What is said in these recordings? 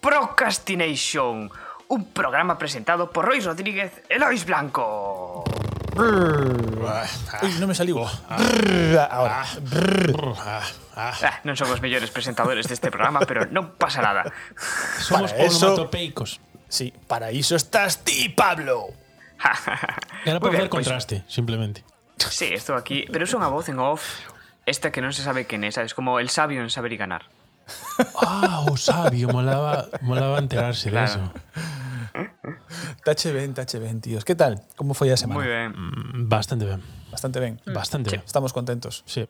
Procrastination, un programa presentado por Rois Rodríguez e Lois Blanco. Uy, non me saliu. Ahora. Ah, non son os mellores presentadores deste programa, pero non pasa nada. Somos eso- onomatopeicos. Sí, para iso estás ti, Pablo. Era para facer pois- contraste, simplemente. Sí, estou aquí, pero é unha voz en off esta que non se sabe quen é, sabes, como el sabio en saber y ganar. Ah, o sabio, molaba, molaba enterarse claro. de eso. Tache ben, tache ben, tíos. Que tal? Como foi a semana? Moi ben. Mm, bastante ben. Bastante ben. Mm, bastante sí. ben. Estamos contentos. Sí.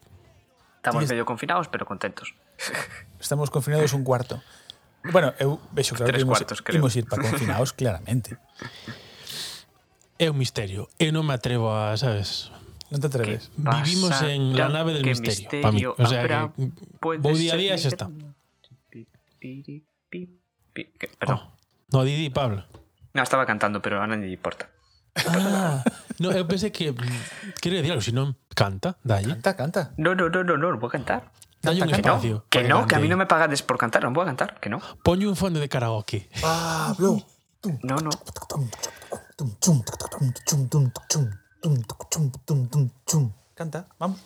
Estamos medio confinados, pero contentos. Estamos confinados un cuarto. Bueno, eu vexo claro Tres que imos, cuartos, creo. imos ir para confinados, claramente. É un misterio. Eu non me atrevo a, sabes, Non te atreves? Vivimos en la nave del que misterio, pa mí. O sea habrá, que puede vou día a día e. Que- Perdón. Oh. No, Didi, Pablo. No, estaba cantando, pero a nadie le importa. Ah, no, eu pensei que mm, quería decir algo, se non canta, dalle. Canta, canta. No, no, no, no, no, voy a cantar. Dalle un no, espacio. que para no, que a mí no me pagades por cantar, no voy a cantar, que no. Poño un fondo de karaoke. Pablo. No, no. Canta, vamos.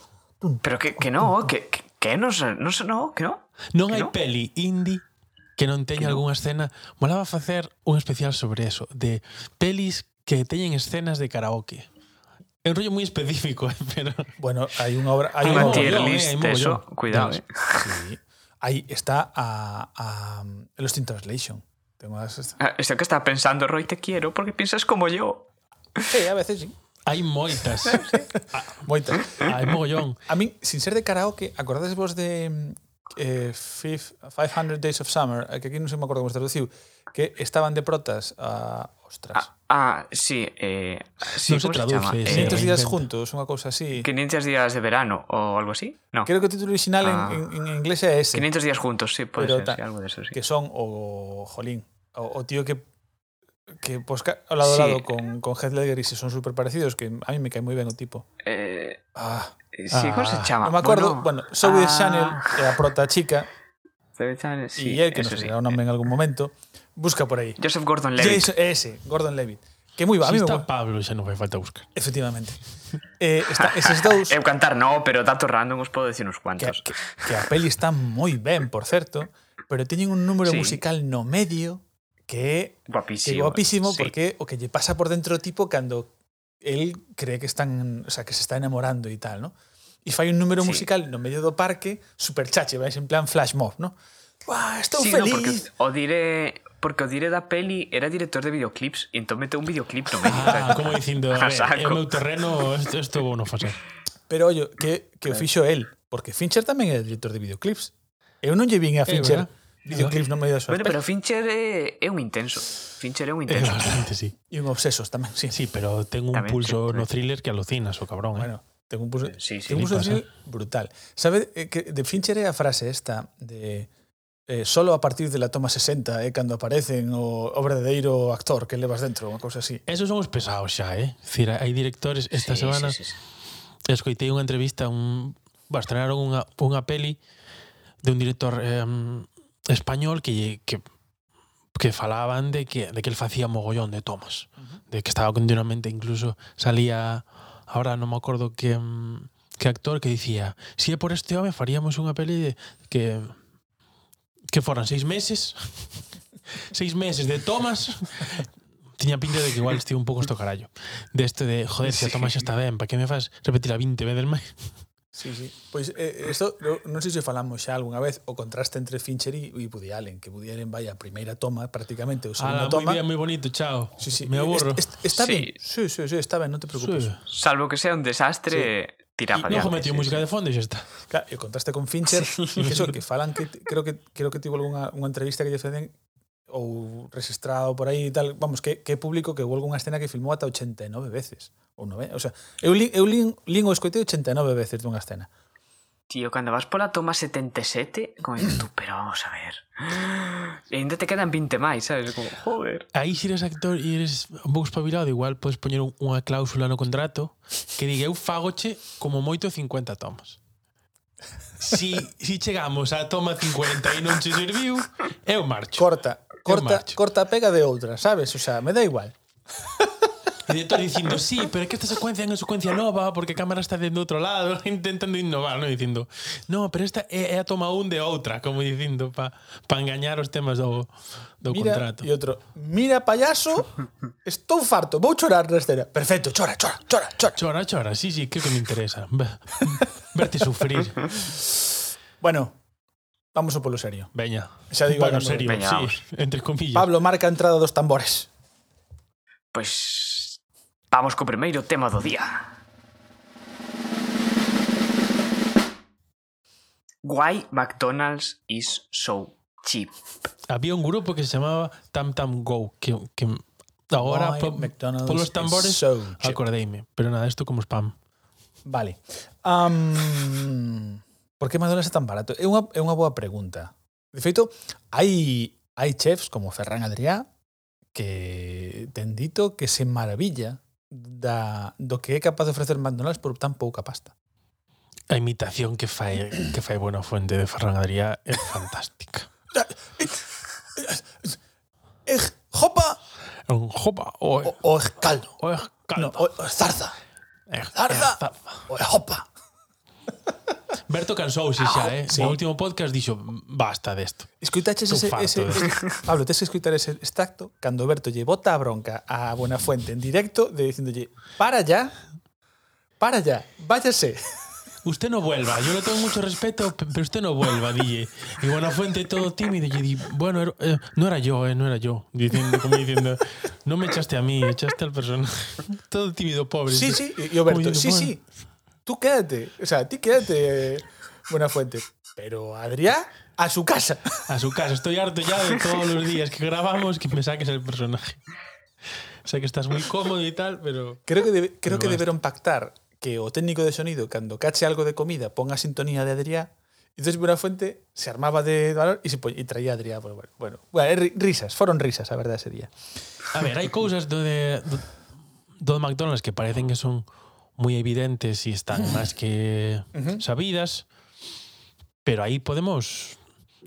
Pero que, que no, que, que, que no, sé- no, sé, no, que no. Non Que hai no? peli indie que non teña algunha escena. Molaba facer un especial sobre eso, de pelis que teñen escenas de karaoke. É un rollo moi específico, eh, pero Bueno, hai unha obra, hai unha tier obra, eh, list eso, cuidado, eh. sí. Aí está a, a Lost in Translation. Tengo as, Ah, Esto que estaba pensando, Roy, te quiero porque piensas como yo. sí, a veces sí. Hai moitas. Ah, moitas. Hai mogollón. A min, sin ser de karaoke, acordades vos de eh, 500 Days of Summer, eh, que aquí non se me acordo como se traduciu, que estaban de protas a... Ostras. Ah, ah sí. Eh, sí non se traduce. Se 500 eh, eh días juntos, unha cousa así. 500 días de verano ou algo así. No. Creo que o título original ah. en, en, en inglés é ese. 500 días juntos, sí, pode Pero ser, sí, algo de eso, sí. Que son o... Jolín, o, o tío que que pues ao lado sí. lado con, con Heath Ledger y se son super parecidos que a mí me cae moi ben o tipo. Eh, ah, eh, sí, ah, como se llama? Non me acordo, bueno, bueno Zoe ah, Chanel, a prota chica. Zoe Chanel, sí, y él, que nos sí. un nombre en algún momento, busca por aí. Joseph Gordon-Levitt. Ese, Gordon-Levitt. Que moi va, si está Pablo, xa non fai falta buscar. Efectivamente. Eh, está, eses dous... Eu eh, cantar no, pero datos random os podo decir uns cuantos. Que, que, que a peli está moi ben, por certo, pero teñen un número sí. musical no medio que guapísimo, que guapísimo sí. porque o que lle pasa por dentro o tipo cando él cree que están, o sea, que se está enamorando e tal, ¿no? E fai un número sí. musical no medio do parque, super chache, vais en plan flash mob, ¿no? Buah, estou sí, feliz. No, porque o diré porque o dire da peli era director de videoclips e entón meteu un videoclip no medio. Ah, como dicindo, a ver, é o meu terreno, isto isto vou non facer. Pero ollo, que, que o fixo él, porque Fincher tamén é director de videoclips. Eu non lle vin a Fincher. Eh, Videoclips no me das súas Bueno, pero Fincher é, é un intenso. Fincher é un intenso. É bastante, sí. E un obsesos tamén, sí. Sí, pero ten un tamén, pulso sí, no thriller que alucinas, o cabrón. Eh. Bueno, eh? ten un pulso, sí, sí, ten un pulso thriller brutal. Sabe, eh, que de Fincher é a frase esta de... Eh, solo a partir de la toma 60 é eh, cando aparecen o, o verdadeiro actor que levas dentro, unha cousa así. Esos son os pesados xa, eh? Cire, hai directores esta sí, semana sí, sí, sí. escoitei unha entrevista un, bah, estrenaron unha, unha peli de un director eh, español que, que, que falaban de que, de que el facía mogollón de tomas, uh -huh. de que estaba continuamente, incluso salía, ahora non me acordo que, mm, que actor que dicía, si é por este home faríamos unha peli de, que que foran seis meses, seis meses de tomas, tiña pinta de que igual estive un pouco esto carallo. De este de, joder, si a tomas xa está ben, para que me fas repetir a 20 veces máis? Sí, sí. Pois eh, eh esto, non sei se falamos xa algunha vez o contraste entre Fincher e, e Woody Allen, que Woody Allen vai a primeira toma prácticamente, o segundo toma. Ah, bien, muy bonito, chao. Sí, sí. Me aburro. Est, est, está sí. ben. Sí, sí, sí, está ben, non te preocupes. Sí. Salvo que sea un desastre, sí. tira para adelante. Non metido sí, música sí. de fondo e xa está. Claro, e o contraste con Fincher, sí. que, eso, que falan que creo que creo que tivo algunha unha entrevista que lle facen ou registrado por aí e tal, vamos, que, que público que vuelgo unha escena que filmou ata 89 veces. Ou nove, o sea, eu, li, eu lin, lin o escoitei 89 veces dunha escena. Tío, cando vas pola toma 77, como dices tú, pero vamos a ver. E ainda te quedan 20 máis, sabes? Como, joder. Aí se eres actor e eres un pouco espabilado, igual podes poñer unha cláusula no contrato que diga eu fagoche como moito 50 tomas. Si, si chegamos á toma 50 e non che serviu, eu marcho. Corta corta, corta pega de outra, sabes? O sea, me da igual. E director dicindo, sí, pero é que esta secuencia é unha secuencia nova porque a cámara está dentro outro lado intentando innovar, non? Dicindo, no, pero esta é, é a toma un de outra, como dicindo, pa, pa engañar os temas do, do mira, contrato. E outro, mira, payaso, estou farto, vou chorar na escena. Perfecto, chora, chora, chora, chora. Chora, chora, sí, sí, que que me interesa. Verte sufrir. bueno, Vamos ao polo serio. Veña. Xa digo, bueno, serio, Veña, sí, vamos. entre comillas. Pablo marca a entrada dos tambores. Pois pues, vamos co primeiro tema do día. Why McDonald's is so cheap. Había un grupo que se chamaba Tam Tam Go que, que agora po, polos tambores so cheap. acordeime, pero nada, isto como spam. Vale. Um, Por que Madonna é tan barato? É unha, é unha boa pregunta. De feito, hai, hai chefs como Ferran Adrià que ten dito que se maravilla da, do que é capaz de ofrecer McDonald's por tan pouca pasta. A imitación que fai, que fai Buena Fuente de Ferran Adrià é fantástica. Eh, jopa. Un jopa. O, o, o es caldo. O es caldo. No, o, o es zarza. Ej, zarza. Es zarza. O es jopa. Berto cansouse xa, eh? Sí. No último podcast dixo, basta desto. Escoitaches ese, ese, Pablo, tes que escoitar ese extracto cando Berto lle bota a bronca a Buenafuente en directo de dicíndolle para ya, para ya, váyase. Usted no vuelva, yo le tengo mucho respeto, pe- pero usted no vuelva, dije. Y Buenafuente todo tímido, y di, bueno, era- eh, no era yo, eh, no era yo. Diciendo, como diciendo, no me echaste a mí, echaste al personaje. Todo tímido, pobre. Sí, sí, y diciendo, sí, bueno. sí. Tú quédate, o sea, ti quédate Buenafuente, pero Adrián a su casa. A su casa, estoy harto ya de todos los días que grabamos que me saques el personaje. Sé que estás muy cómodo y tal, pero... Creo que debe, creo que deberon pactar que o técnico de sonido cando cache algo de comida ponga sintonía de Adrián Entonces Buenafuente se armaba de valor y, se y traía a Adrián. Bueno, bueno, bueno, ri- risas, foron risas, a verdade, ese día. A ver, hai cousas do de, do, do McDonald's que parecen que son moi evidentes e están máis que sabidas, pero aí podemos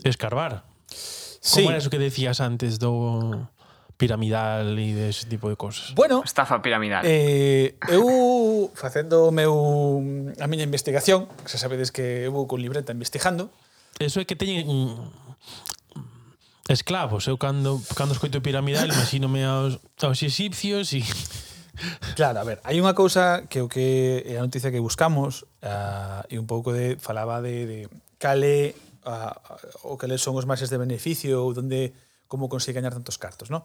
escarbar. Sí. Como era eso que decías antes do piramidal e dese tipo de cosas? Bueno, estafa piramidal. Eh, eu facendo o meu a miña investigación, que xa sabedes que eu vou con libreta investigando. Eso é que teñen esclavos. Eu cando, cando escoito piramidal imagínome aos, aos egipcios e... Claro, a ver, hai unha cousa que o que é a noticia que buscamos uh, e un pouco de falaba de, de cale uh, o cales son os máis de beneficio ou donde como consigue gañar tantos cartos, ¿no?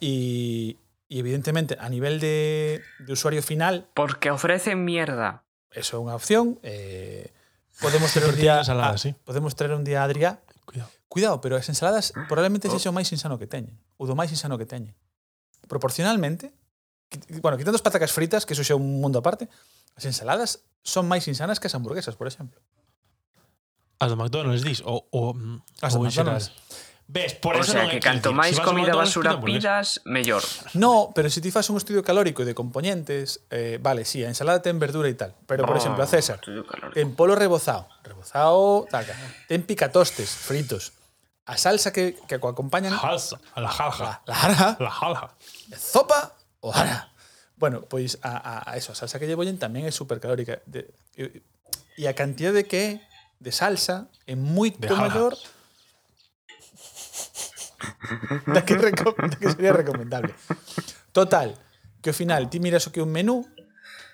E, e evidentemente a nivel de, de usuario final porque ofrecen mierda. Eso é unha opción, eh, podemos ter un día ensalada, a, sí. podemos ter un día a Adrià. Cuidado. Cuidado, pero as ensaladas probablemente oh. sexa o máis insano que teñen, ou do máis insano que teñen. Proporcionalmente, bueno, quitando as patacas fritas, que eso xa é un mundo aparte, as ensaladas son máis insanas que as hamburguesas, por exemplo. As do McDonald's, dis? O, o, as do McDonald's. Ves, por o eso sea, non que canto máis si comida basura pidas, mellor. No, pero se ti fas un estudio calórico de componentes, eh, vale, sí, a ensalada ten verdura e tal, pero, por oh, exemplo, a César, ten polo rebozado, rebozado, taca, ten picatostes fritos, a salsa que, que acompañan... Salsa, a la jalja. La, la jarja. La jalja. Sopa o ara. Bueno, pois a, a, a eso, a salsa que lle bollen tamén é supercalórica. De, e, e a cantidad de que é de salsa é moito maior da que, reco da que sería recomendable. Total, que ao final ti miras o que é un menú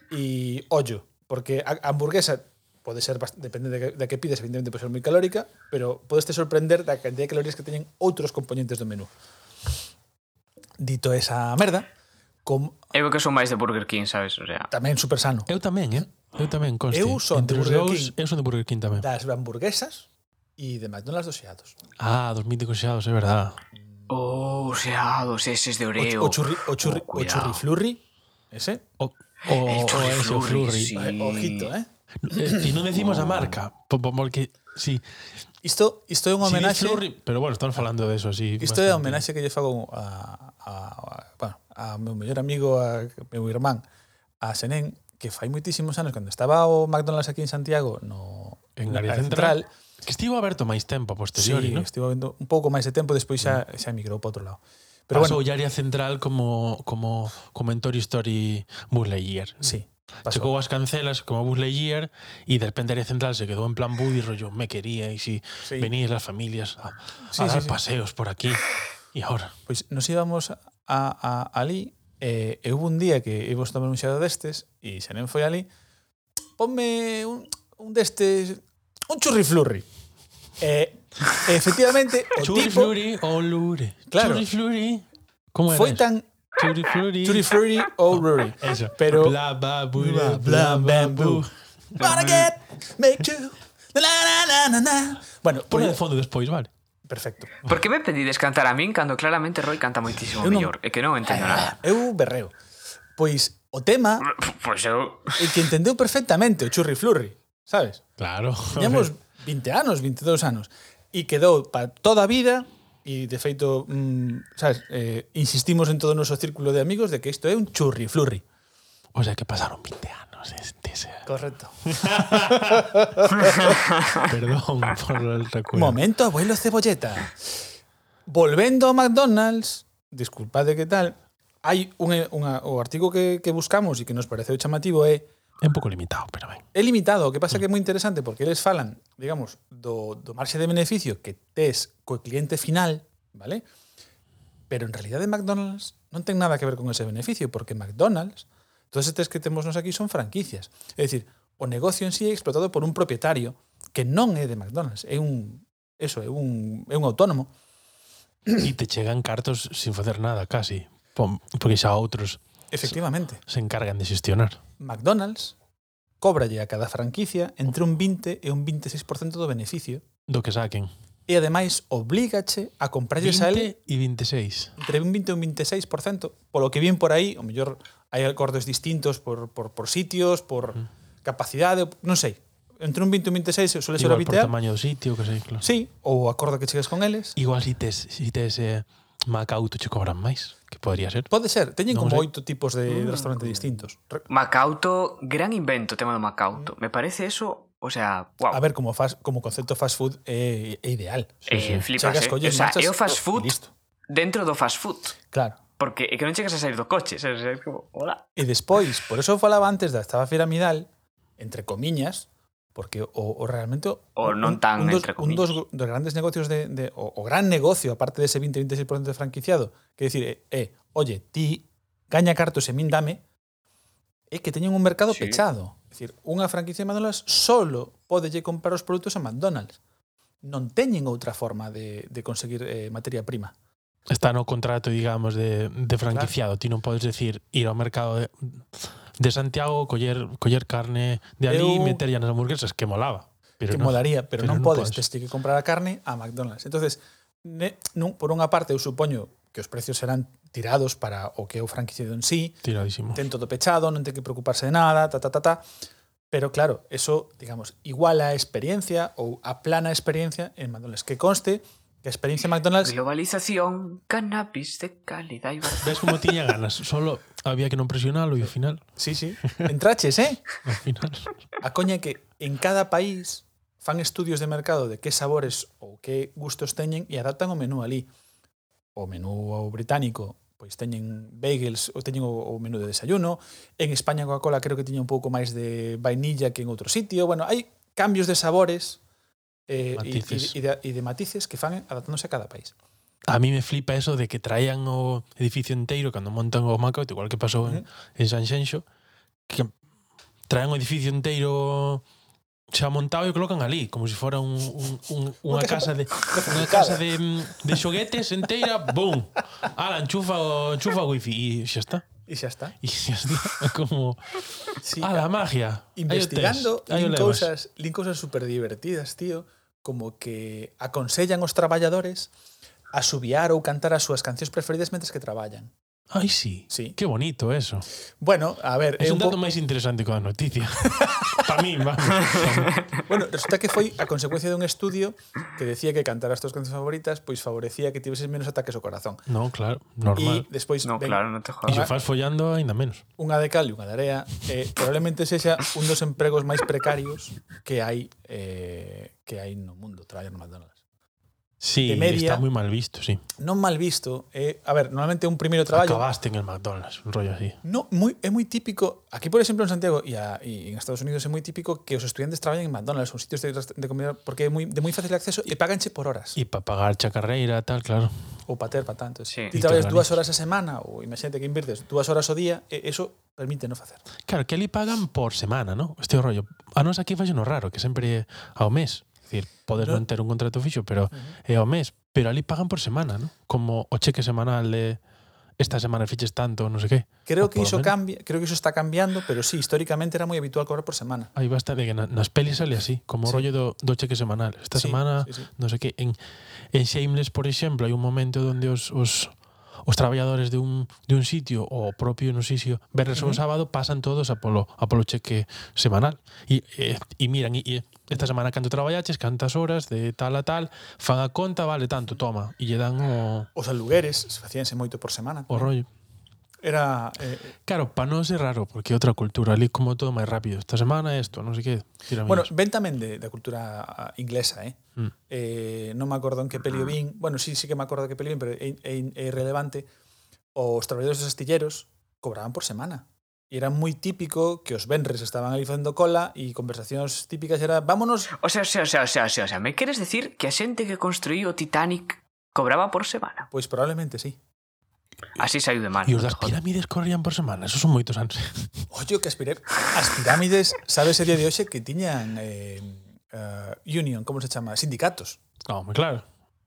e ollo, porque a, a hamburguesa pode ser depende de que, de que pides, evidentemente pode ser moi calórica, pero podes te sorprender da cantidad de calorías que teñen outros componentes do menú. Dito esa merda, com... Eu que son máis de Burger King, sabes? O sea... Tamén super sano. Eu tamén, eh? Eu tamén, conste. Eu son Entre de Burger dous, King. eu son de Burger King tamén. Das hamburguesas e de McDonald's dos xeados. Ah, dos míticos xeados, é verdad. Oh, xeados, eses de Oreo. O, o, churri, o, churri, oh, o churri flurri, ese. O, o, el churri o flurri, flurri. Sí. Ojito, eh. eh? E non decimos oh. a marca, porque sí. Isto isto é un homenaxe, si flurri, pero bueno, estamos falando de eso, así. Isto é un homenaxe que lle fago a, a, a bueno, a meu mellor amigo, a meu irmán, a Senén, que fai moitísimos anos, cando estaba o McDonald's aquí en Santiago, no, en área central, central, que estivo aberto máis tempo a posteriori, sí, ¿no? estivo aberto un pouco máis de tempo, despois xa, mm. xa emigrou para outro lado. Pero Pasou bueno, área central como como comentor Story Buzz Lightyear. Sí. Pasó. Chegou as cancelas como Buzz Lightyear e de repente área central se quedou en plan Buddy rollo me quería e si sí. venís las familias a, sí, a sí, dar sí, paseos sí. por aquí. E agora? Pois pues nos íbamos a, a, ali e eh, un día que eu vos tomar un xado destes e xa non foi ali ponme un, un destes un churriflurri e eh, efectivamente o churriflurri tipo, o lure. Claro, churriflurri como era foi tan churriflurri. Churriflurri ou lure eso. Pero bla bla bla bla bambú. Wanna get, make you, la la la la la Bueno, ponlo de fondo despois, vale? Perfecto. Por que me pedides cantar a min cando claramente Roy canta moitísimo eu non... mellor? É que non entendo nada. Eh, eu berreo. Pois o tema... Pois eu... É que entendeu perfectamente o churri flurri, sabes? Claro. Tiñamos 20 anos, 22 anos. E quedou para toda a vida e de feito, mm, sabes, eh, insistimos en todo o noso círculo de amigos de que isto é un churri flurri. O sea que pasaron 20 anos menos ese. Correcto. Perdón por el recuerdo. Momento, abuelo cebolleta. Volvendo a McDonald's, disculpade que tal, hai un, unha, o artigo que, que buscamos e que nos pareceu chamativo é eh. É un pouco limitado, pero ben. É limitado, o que pasa mm. que é moi interesante porque eles falan, digamos, do, do marxe de beneficio que tes co cliente final, vale? Pero en realidad de McDonald's non ten nada que ver con ese beneficio porque McDonald's Todos estes que temos nos aquí son franquicias. É dicir, o negocio en sí é explotado por un propietario que non é de McDonald's, é un eso, é un, é un autónomo. E te chegan cartos sin facer nada, casi. Pom, porque xa outros Efectivamente. se encargan de xestionar. McDonald's cóbralle a cada franquicia entre un 20 e un 26% do beneficio. Do que saquen. E ademais oblígache a comprarlles a ele... 20 e 26. Entre un 20 e un 26%, polo que bien por aí, o mellor Hai acordes distintos por, por, por sitios, por uh -huh. capacidade, non sei. Entre un 20 e un 26 suele ser Igual Por tamaño do sitio, que sei, claro. Sí, ou o acordo que chegas con eles. Igual si tes, si tes eh, Macau te che cobran máis, que podría ser. Pode ser, teñen non como oito tipos de mm. restaurantes distintos. Macauto, gran invento tema do Macauto. Mm. Me parece eso O sea, wow. A ver, como fast, como concepto fast food é, é ideal. Eh, sí, eh, sí. Flipas, Chegas, eh? colles, o sea, marchas, é o fast food oh, dentro do fast food. Claro porque é que non chegas a sair do coche, sabes? É como, hola. E despois, por eso falaba antes da estaba piramidal, entre comiñas, porque o, o realmente o, o non tan un, un dos, entre un dos, dos grandes negocios de, de o, o gran negocio aparte dese de 20 26% de franquiciado, que decir, é, eh, eh, oye, ti gaña cartos e min dame, é que teñen un mercado sí. pechado. É dicir, unha franquicia de McDonald's solo podelle comprar os produtos a McDonald's. Non teñen outra forma de, de conseguir eh, materia prima está no contrato, digamos, de, de franquiciado. Claro. Ti non podes decir ir ao mercado de, de Santiago, coller, coller carne de ali Eu... e meterlla nas hamburguesas, que molaba. Pero que no, molaría, pero, pero non, non podes, tens que comprar a carne a McDonald's. Entonces, ne, nun, por unha parte, eu supoño que os precios serán tirados para o que é o franquiciado en sí. Tiradísimo. Ten todo pechado, non ten que preocuparse de nada, ta, ta, ta, ta. Pero claro, eso, digamos, iguala a experiencia ou a plana experiencia en McDonald's. Que conste Experiencia McDonald's. Globalización, cannabis de calidad y. Ves como tiña ganas, solo había que non presionalo e ao final. Sí, sí. Entraches, eh? Ao final. A coña é que en cada país fan estudios de mercado de que sabores ou que gustos teñen e adaptan o menú ali. O menú ao británico pois teñen bagels ou teñen o, o menú de desayuno. En España Coca-Cola creo que tiña un pouco máis de vainilla que en outro sitio. Bueno, hai cambios de sabores eh, e, e, de, e de matices que fan adaptándose a cada país. A mí me flipa eso de que traían o edificio inteiro cando montan o Macaut, igual que pasou en, uh -huh. en Sanxenxo, que traen o edificio inteiro xa montado e o colocan ali, como se si fora un, un, un, unha casa de unha casa de, de xoguetes enteira, bum. Ala, enchufa o, enchufa o wifi e xa está. E xa está. E xa está. Como sí, a la magia. Investigando, lin cousas, lin cousas super divertidas, tío como que aconsellan os traballadores a subiar ou cantar as súas cancións preferidas mentres que traballan. Ai, sí. sí. Que bonito eso. Bueno, a ver... É un, dato po... máis interesante que a noticia. pa mí, vamos. bueno, resulta que foi a consecuencia dun estudio que decía que cantar as túas cancións favoritas pois favorecía que tiveses menos ataques ao corazón. No, claro, normal. E despois... No, ven, claro, non te jodas. E se faz follando, ainda menos. Unha de cal e unha de area. Eh, probablemente sexa un dos empregos máis precarios que hai eh, que hai no mundo traer McDonald's. Sí, de media, está moi mal visto, sí. Non mal visto. Eh, a ver, normalmente un primeiro traballo... Acabaste en el McDonald's, un rollo así. No, moi, é moi típico... Aquí, por exemplo, en Santiago e, a, e en Estados Unidos é moi típico que os estudiantes traballen en McDonald's, son sitios de, de comida, porque é moi, de moi fácil acceso e paganche por horas. E para pagar xa carreira, tal, claro. Ou para ter, para tanto. Sí. Ti traballas dúas horas a semana, ou imagínate que invirtes dúas horas o día, e eso permite non facer. Claro, que ali pagan por semana, ¿no? Este rollo. A nos aquí fallo no raro, que sempre ao mes. Dicir, podes no. manter un contrato fixo, pero uh eh, -huh. é ao mes, pero ali pagan por semana, ¿no? Como o cheque semanal de esta semana fiches tanto, non sei que. Creo que iso cambia, creo que iso está cambiando, pero sí, históricamente era moi habitual cobrar por semana. Aí basta de que na, nas pelis sale así, como sí. o rollo do, do cheque semanal. Esta sí, semana, sí, sí. non sei que, en, en Shameless, por exemplo, hai un momento onde os, os os traballadores de un, de un sitio ou propio no sitio verres uh -huh. sábado pasan todos a polo, a polo cheque semanal e, e, e miran e, e esta semana canto traballaches, cantas horas de tal a tal, fan a conta, vale tanto, toma e lle dan o... Os alugueres facíanse moito por semana. O rollo. Era... Eh, claro, para nós é raro, porque é outra cultura. Ali como todo máis rápido. Esta semana isto, non sei que. Bueno, ven tamén de, da cultura inglesa, eh? Mm. eh non me acordo en que peli vin. Bueno, sí, sí que me acordo que peli vin, pero é, é, é irrelevante. Os traballadores dos astilleros cobraban por semana. E era moi típico que os venres estaban ali facendo cola e conversacións típicas era vámonos... O sea, o sea, o sea, o sea, o sea, o sea me queres decir que a xente que construíu o Titanic cobraba por semana? Pois probablemente sí. Así saiu de mal. E os das pirámides corrían por semana, esos son moitos anos. Ollo, que as, piré... as pirámides, sabes, día de hoxe que tiñan eh, uh, union, como se chama, sindicatos. Oh, moi claro.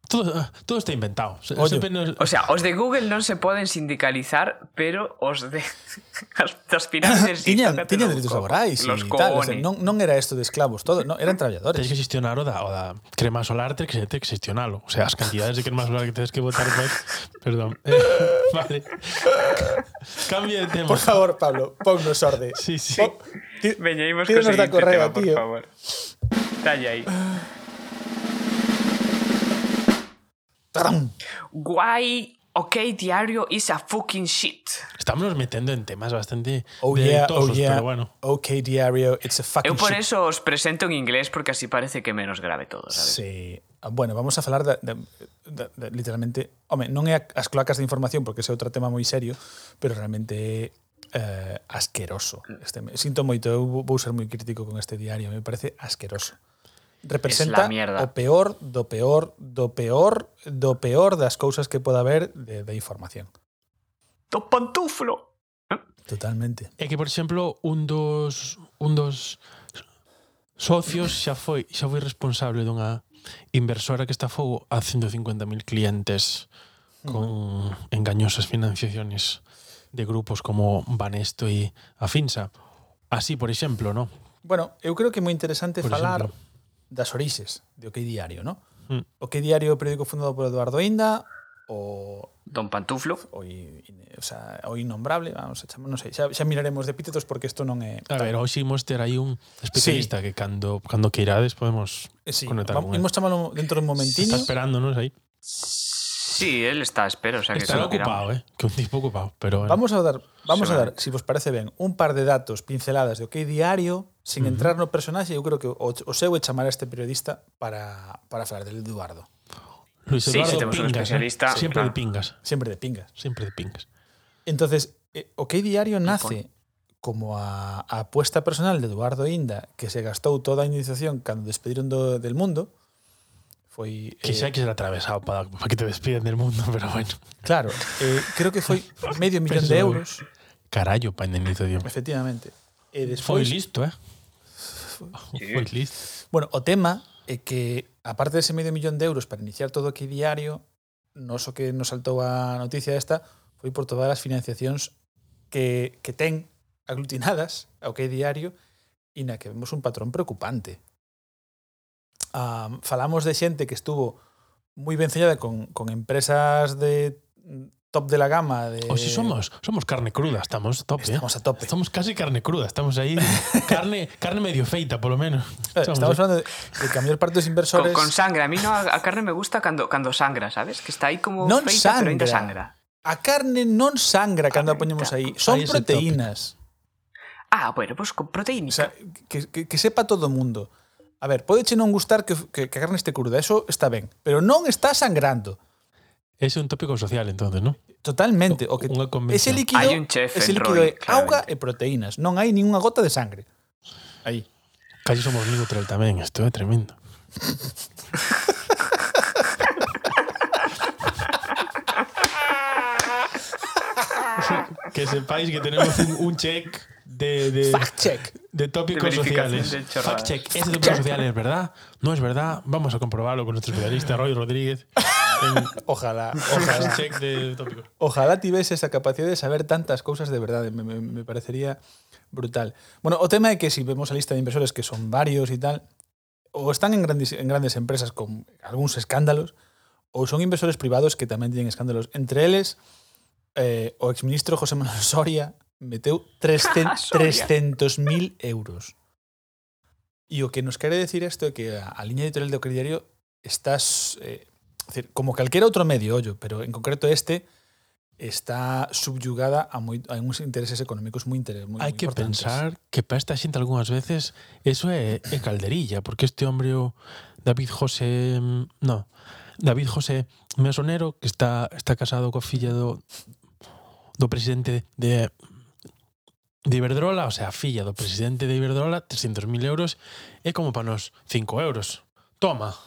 Todo, eh, todo está inventado. Oye, nos... O sea, os de Google non se poden sindicalizar, pero os de as finanzas tiñan, tiñan dereitos laborais los tal, o sea, non, non era isto de esclavos, todo, non, eran traballadores. Tens que xestionar o da, o da crema solar, tens que, tens que xestionalo. O sea, as cantidades de crema solar que tens que botar pues, Perdón. Eh, vale. Cambia de tema. Por favor, Pablo, ponnos orde. Sí, sí. Pon... Veña, imos co seguinte tema, por tío. favor. Talla aí. ¡Tadam! Guay. Ok, diario is a fucking shit. Estamos metendo en temas bastante oh, yeah, oh, yeah. pero bueno. Ok, diario, it's a fucking shit. Eu por shit. eso os presento en inglés porque así parece que menos grave todo, sabes? Sí. Ah, bueno, vamos a falar de, de, de, de literalmente, home, non é as cloacas de información porque ese é outro tema moi serio, pero realmente eh, asqueroso. Este, sinto moito, eu vou ser moi crítico con este diario, me parece asqueroso representa o peor do peor do peor do peor das cousas que pode haber de, de información. Do pantuflo. Totalmente. É que, por exemplo, un dos un dos socios xa foi xa foi responsable dunha inversora que estafou a 150.000 clientes con mm. engañosas financiaciones de grupos como Banesto e Afinsa. Así, por exemplo, ¿no? Bueno, eu creo que é moi interesante por falar exemplo das orixes de OK Diario, ¿no? Mm. OK Diario é o periódico fundado por Eduardo Inda, o Don Pantuflo, o, o, sea, o innombrable, vamos, chamar, non sei, xa, xa miraremos de epítetos porque isto non é A ver, hoxe imos ter aí un especialista sí. que cando cando queirades podemos eh, sí, conectar vamos, con él. Imos chamalo dentro dun un momentiño. Se está esperándonos aí. Sí, él está a espera, o sea que Estará ocupado, eh? Que un tipo ocupado, pero bueno. Vamos a dar, vamos a dar, si vos parece ben, un par de datos, pinceladas de OK Diario, sin entrar no personaxe, eu creo que o, o seu é chamar a este periodista para, para falar del Eduardo. Luis Sí, Eduardo si tenemos un Pingas, especialista, ¿eh? Siempre claro. de pingas, Sempre de pingas. siempre de pingas. Entonces, eh, OK Diario nace como a, a apuesta personal de Eduardo Inda, que se gastou toda a indemnización cando despediron do, del mundo. foi Quizá eh, que ser atravesado para, para que te despiden del mundo, pero bueno. Claro, eh, creo que foi medio millón de euros. Carallo, para indemnización. Efectivamente. E despois, foi listo, eh? Sí. Foi listo. Bueno, o tema é que, aparte dese medio millón de euros para iniciar todo aquí diario, nos o que nos saltou a noticia esta foi por todas as financiacións que, que ten aglutinadas ao que é diario e na que vemos un patrón preocupante um, falamos de xente que estuvo moi ben sellada con, con empresas de mm, top de la gama de O si somos, somos carne cruda, estamos top, ¿eh? Estamos eh? a tope. Estamos casi carne cruda, estamos aí carne carne medio feita, por lo menos. Eh, estamos, estamos hablando de, de que a maior parte dos inversores con, con sangre, a mí no a carne me gusta cando cando sangra, sabes? Que está aí como non feita, sangra. pero ainda sangra. A carne non sangra cando a poñemos aí, son proteínas. Ah, bueno, pues, con proteínica. O sea, que, que, que sepa todo o mundo A ver, podeche non gustar que, que, que a carne este cruda, eso está ben, pero non está sangrando. Ese é un tópico social, entonces, non? Totalmente. O, o que, ese líquido, hai un chef ese líquido Roy, é auga e proteínas. Non hai ninguna gota de sangre. Aí. Casi somos neutral tamén, isto é tremendo. que sepáis que tenemos un, un check de, de, fact check. De tópicos de sociales. De fact check. Fact es de tópicos sociales, ¿verdad? No es verdad. Vamos a comprobarlo con nuestro periodista Roy Rodríguez. En ojalá. Ojalá. Check de tópicos. Ojalá tivese esa capacidad de saber tantas cousas de verdade. Me, me, me parecería brutal. Bueno, o tema é que si vemos a lista de inversores que son varios e tal, ou están en grandes, en grandes empresas con algúns escándalos, ou son inversores privados que tamén teñen escándalos. Entre eles, eh, o exministro José Manuel Soria meteu 300.000 euros. E o que nos quere decir isto é que a, a liña editorial do Crediario estás eh, decir, como calquera outro medio, ollo, pero en concreto este está subyugada a, moi, a uns intereses económicos moi intereses moi, Hai que importantes. pensar que para esta xente algunhas veces eso é, é calderilla, porque este hombre o David José, mm, no, David José Mesonero, que está está casado coa filla do do presidente de de Iberdrola, o sea, a filla do presidente de Iberdrola, 300.000 euros, é como para nos 5 euros. Toma.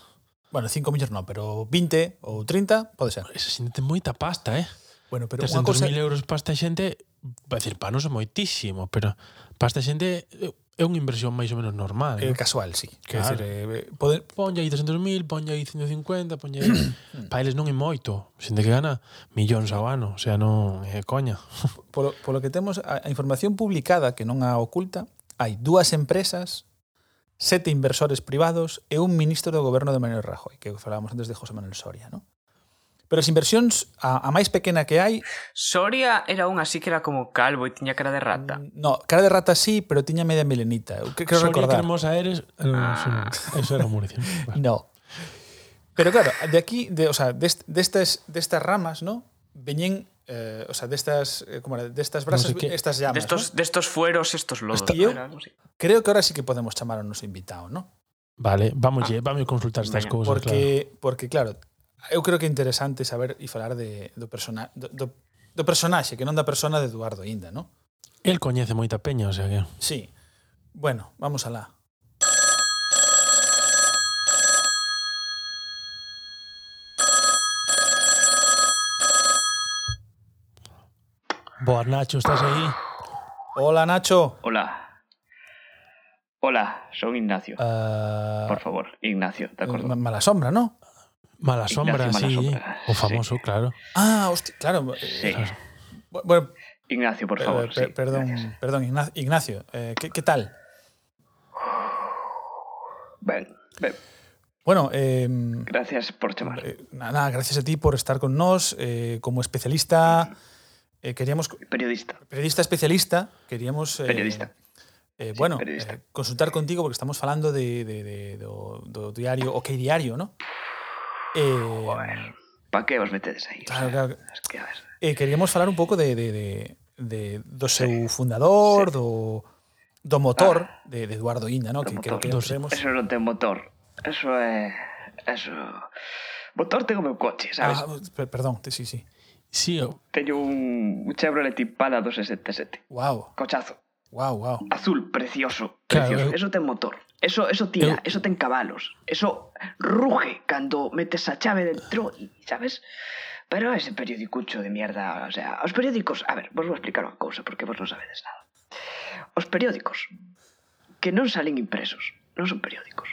Bueno, 5 millóns non, pero 20 ou 30 pode ser. Esa xente ten moita pasta, eh? Bueno, pero 300.000 cosa... euros para esta xente, vai decir, para nos é moitísimo, pero para esta xente é unha inversión máis ou menos normal. É eh, ¿no? casual, sí. Quer claro. decir, eh, poder, ponlle aí 300.000, ponlle aí 150, ponlle aí... pa eles non é moito, xente que gana millóns ao ano, o sea, non é coña. polo, polo que temos a, a información publicada, que non a oculta, hai dúas empresas, sete inversores privados e un ministro do goberno de Manuel Rajoy, que falábamos antes de José Manuel Soria, ¿no? Pero as inversións, a, a máis pequena que hai... Soria era unha así que era como calvo e tiña cara de rata. Mm, no, cara de rata sí, pero tiña media melenita. Eu creo Soria recordar. Soria Cremosa eres... Eh, ah. Eso era Murcia. Vale. No. Pero claro, de aquí, de, o sea, dest, destas, destas ramas, ¿no? Veñen eh, o sea, destas eh, como era, destas brasas, no sé qué. estas llamas, destos, ¿no? destos fueros, estos lodos. Esta, yo, creo que ahora sí que podemos chamar a noso invitado, ¿no? Vale, vamos, ah, vamos a consultar estas veña. cosas, porque claro. porque claro, eu creo que é interesante saber e falar de, do, persona, do, do, do personaxe, que non da persona de Eduardo Inda, ¿no? El coñece moita peña, o sea que... Sí. Bueno, vamos alá. Boas, Nacho, estás aí? Hola, Nacho. Hola. Hola, son Ignacio. Uh, Por favor, Ignacio, de acuerdo. mala sombra, ¿no? Mala sombra, Ignacio sí. Malasombra, O sí. famoso, claro. Ah, hostia, claro. Sí. eh, Bueno, Ignacio, por favor. per- sí, perdón, gracias. perdón, Igna- Ignacio. eh, ¿qué, qué tal? Bueno, eh, gracias por chamar. eh, nada, gracias a ti por estar con nos eh, como especialista. eh, queríamos Periodista. periodista especialista, queríamos eh, Periodista. eh, Sí, bueno, periodista. eh, consultar contigo porque estamos falando de, de, de do, do diario OK Diario, ¿no? Eh, Joder, pa que vos metedes aí? Claro, sea, claro. Es que, a ver. Eh, queríamos falar un pouco de, de, de, de do seu sí. fundador, sí. do, do motor ah, de, de Eduardo Inda, ¿no? que motor. que nos vemos. Eso non ten motor. Eso é... Eso... Motor ten o meu coche, sabes? Ah, perdón, sí, sí. Sí, o... Teño un, un Chevrolet Impala 267. Wow. Cochazo. Wow, wow. Azul, precioso. precioso. Claro, Eso ten motor. Eso, eso tira, eu... eso ten cabalos, eso ruge cando metes a chave dentro e, sabes? Pero ese periodicucho de mierda, o sea, os periódicos, a ver, vos vou explicar unha cousa porque vos non sabedes nada. Os periódicos que non salen impresos, non son periódicos.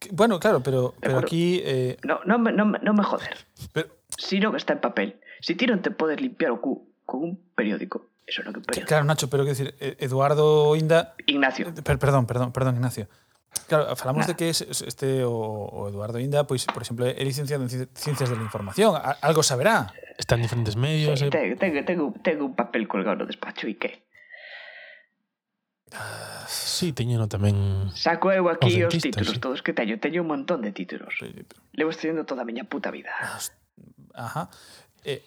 Que, bueno, claro, pero, pero aquí... Eh... No, non, me, non, non me joder. Pero... Sino que está en papel. Si ti non te podes limpiar o cu con un periódico, Eso é un que periódico. Claro, Nacho, pero que decir, eh, Eduardo Inda... Ignacio. Per, perdón, perdón, perdón, Ignacio. Claro, falamos Nada. de que este o, o, Eduardo Inda, pois, por exemplo, é licenciado en Ciencias de la Información. A, algo saberá. Está en diferentes medios. Sí, eh... tengo, tengo, tengo un papel colgado no despacho, e que? Ah, sí, teñeno tamén... Saco eu aquí os, os títulos sí. todos que teño. Teño un montón de títulos. Sí, pero... Levo estudiando toda a miña puta vida. Ajá. Eh...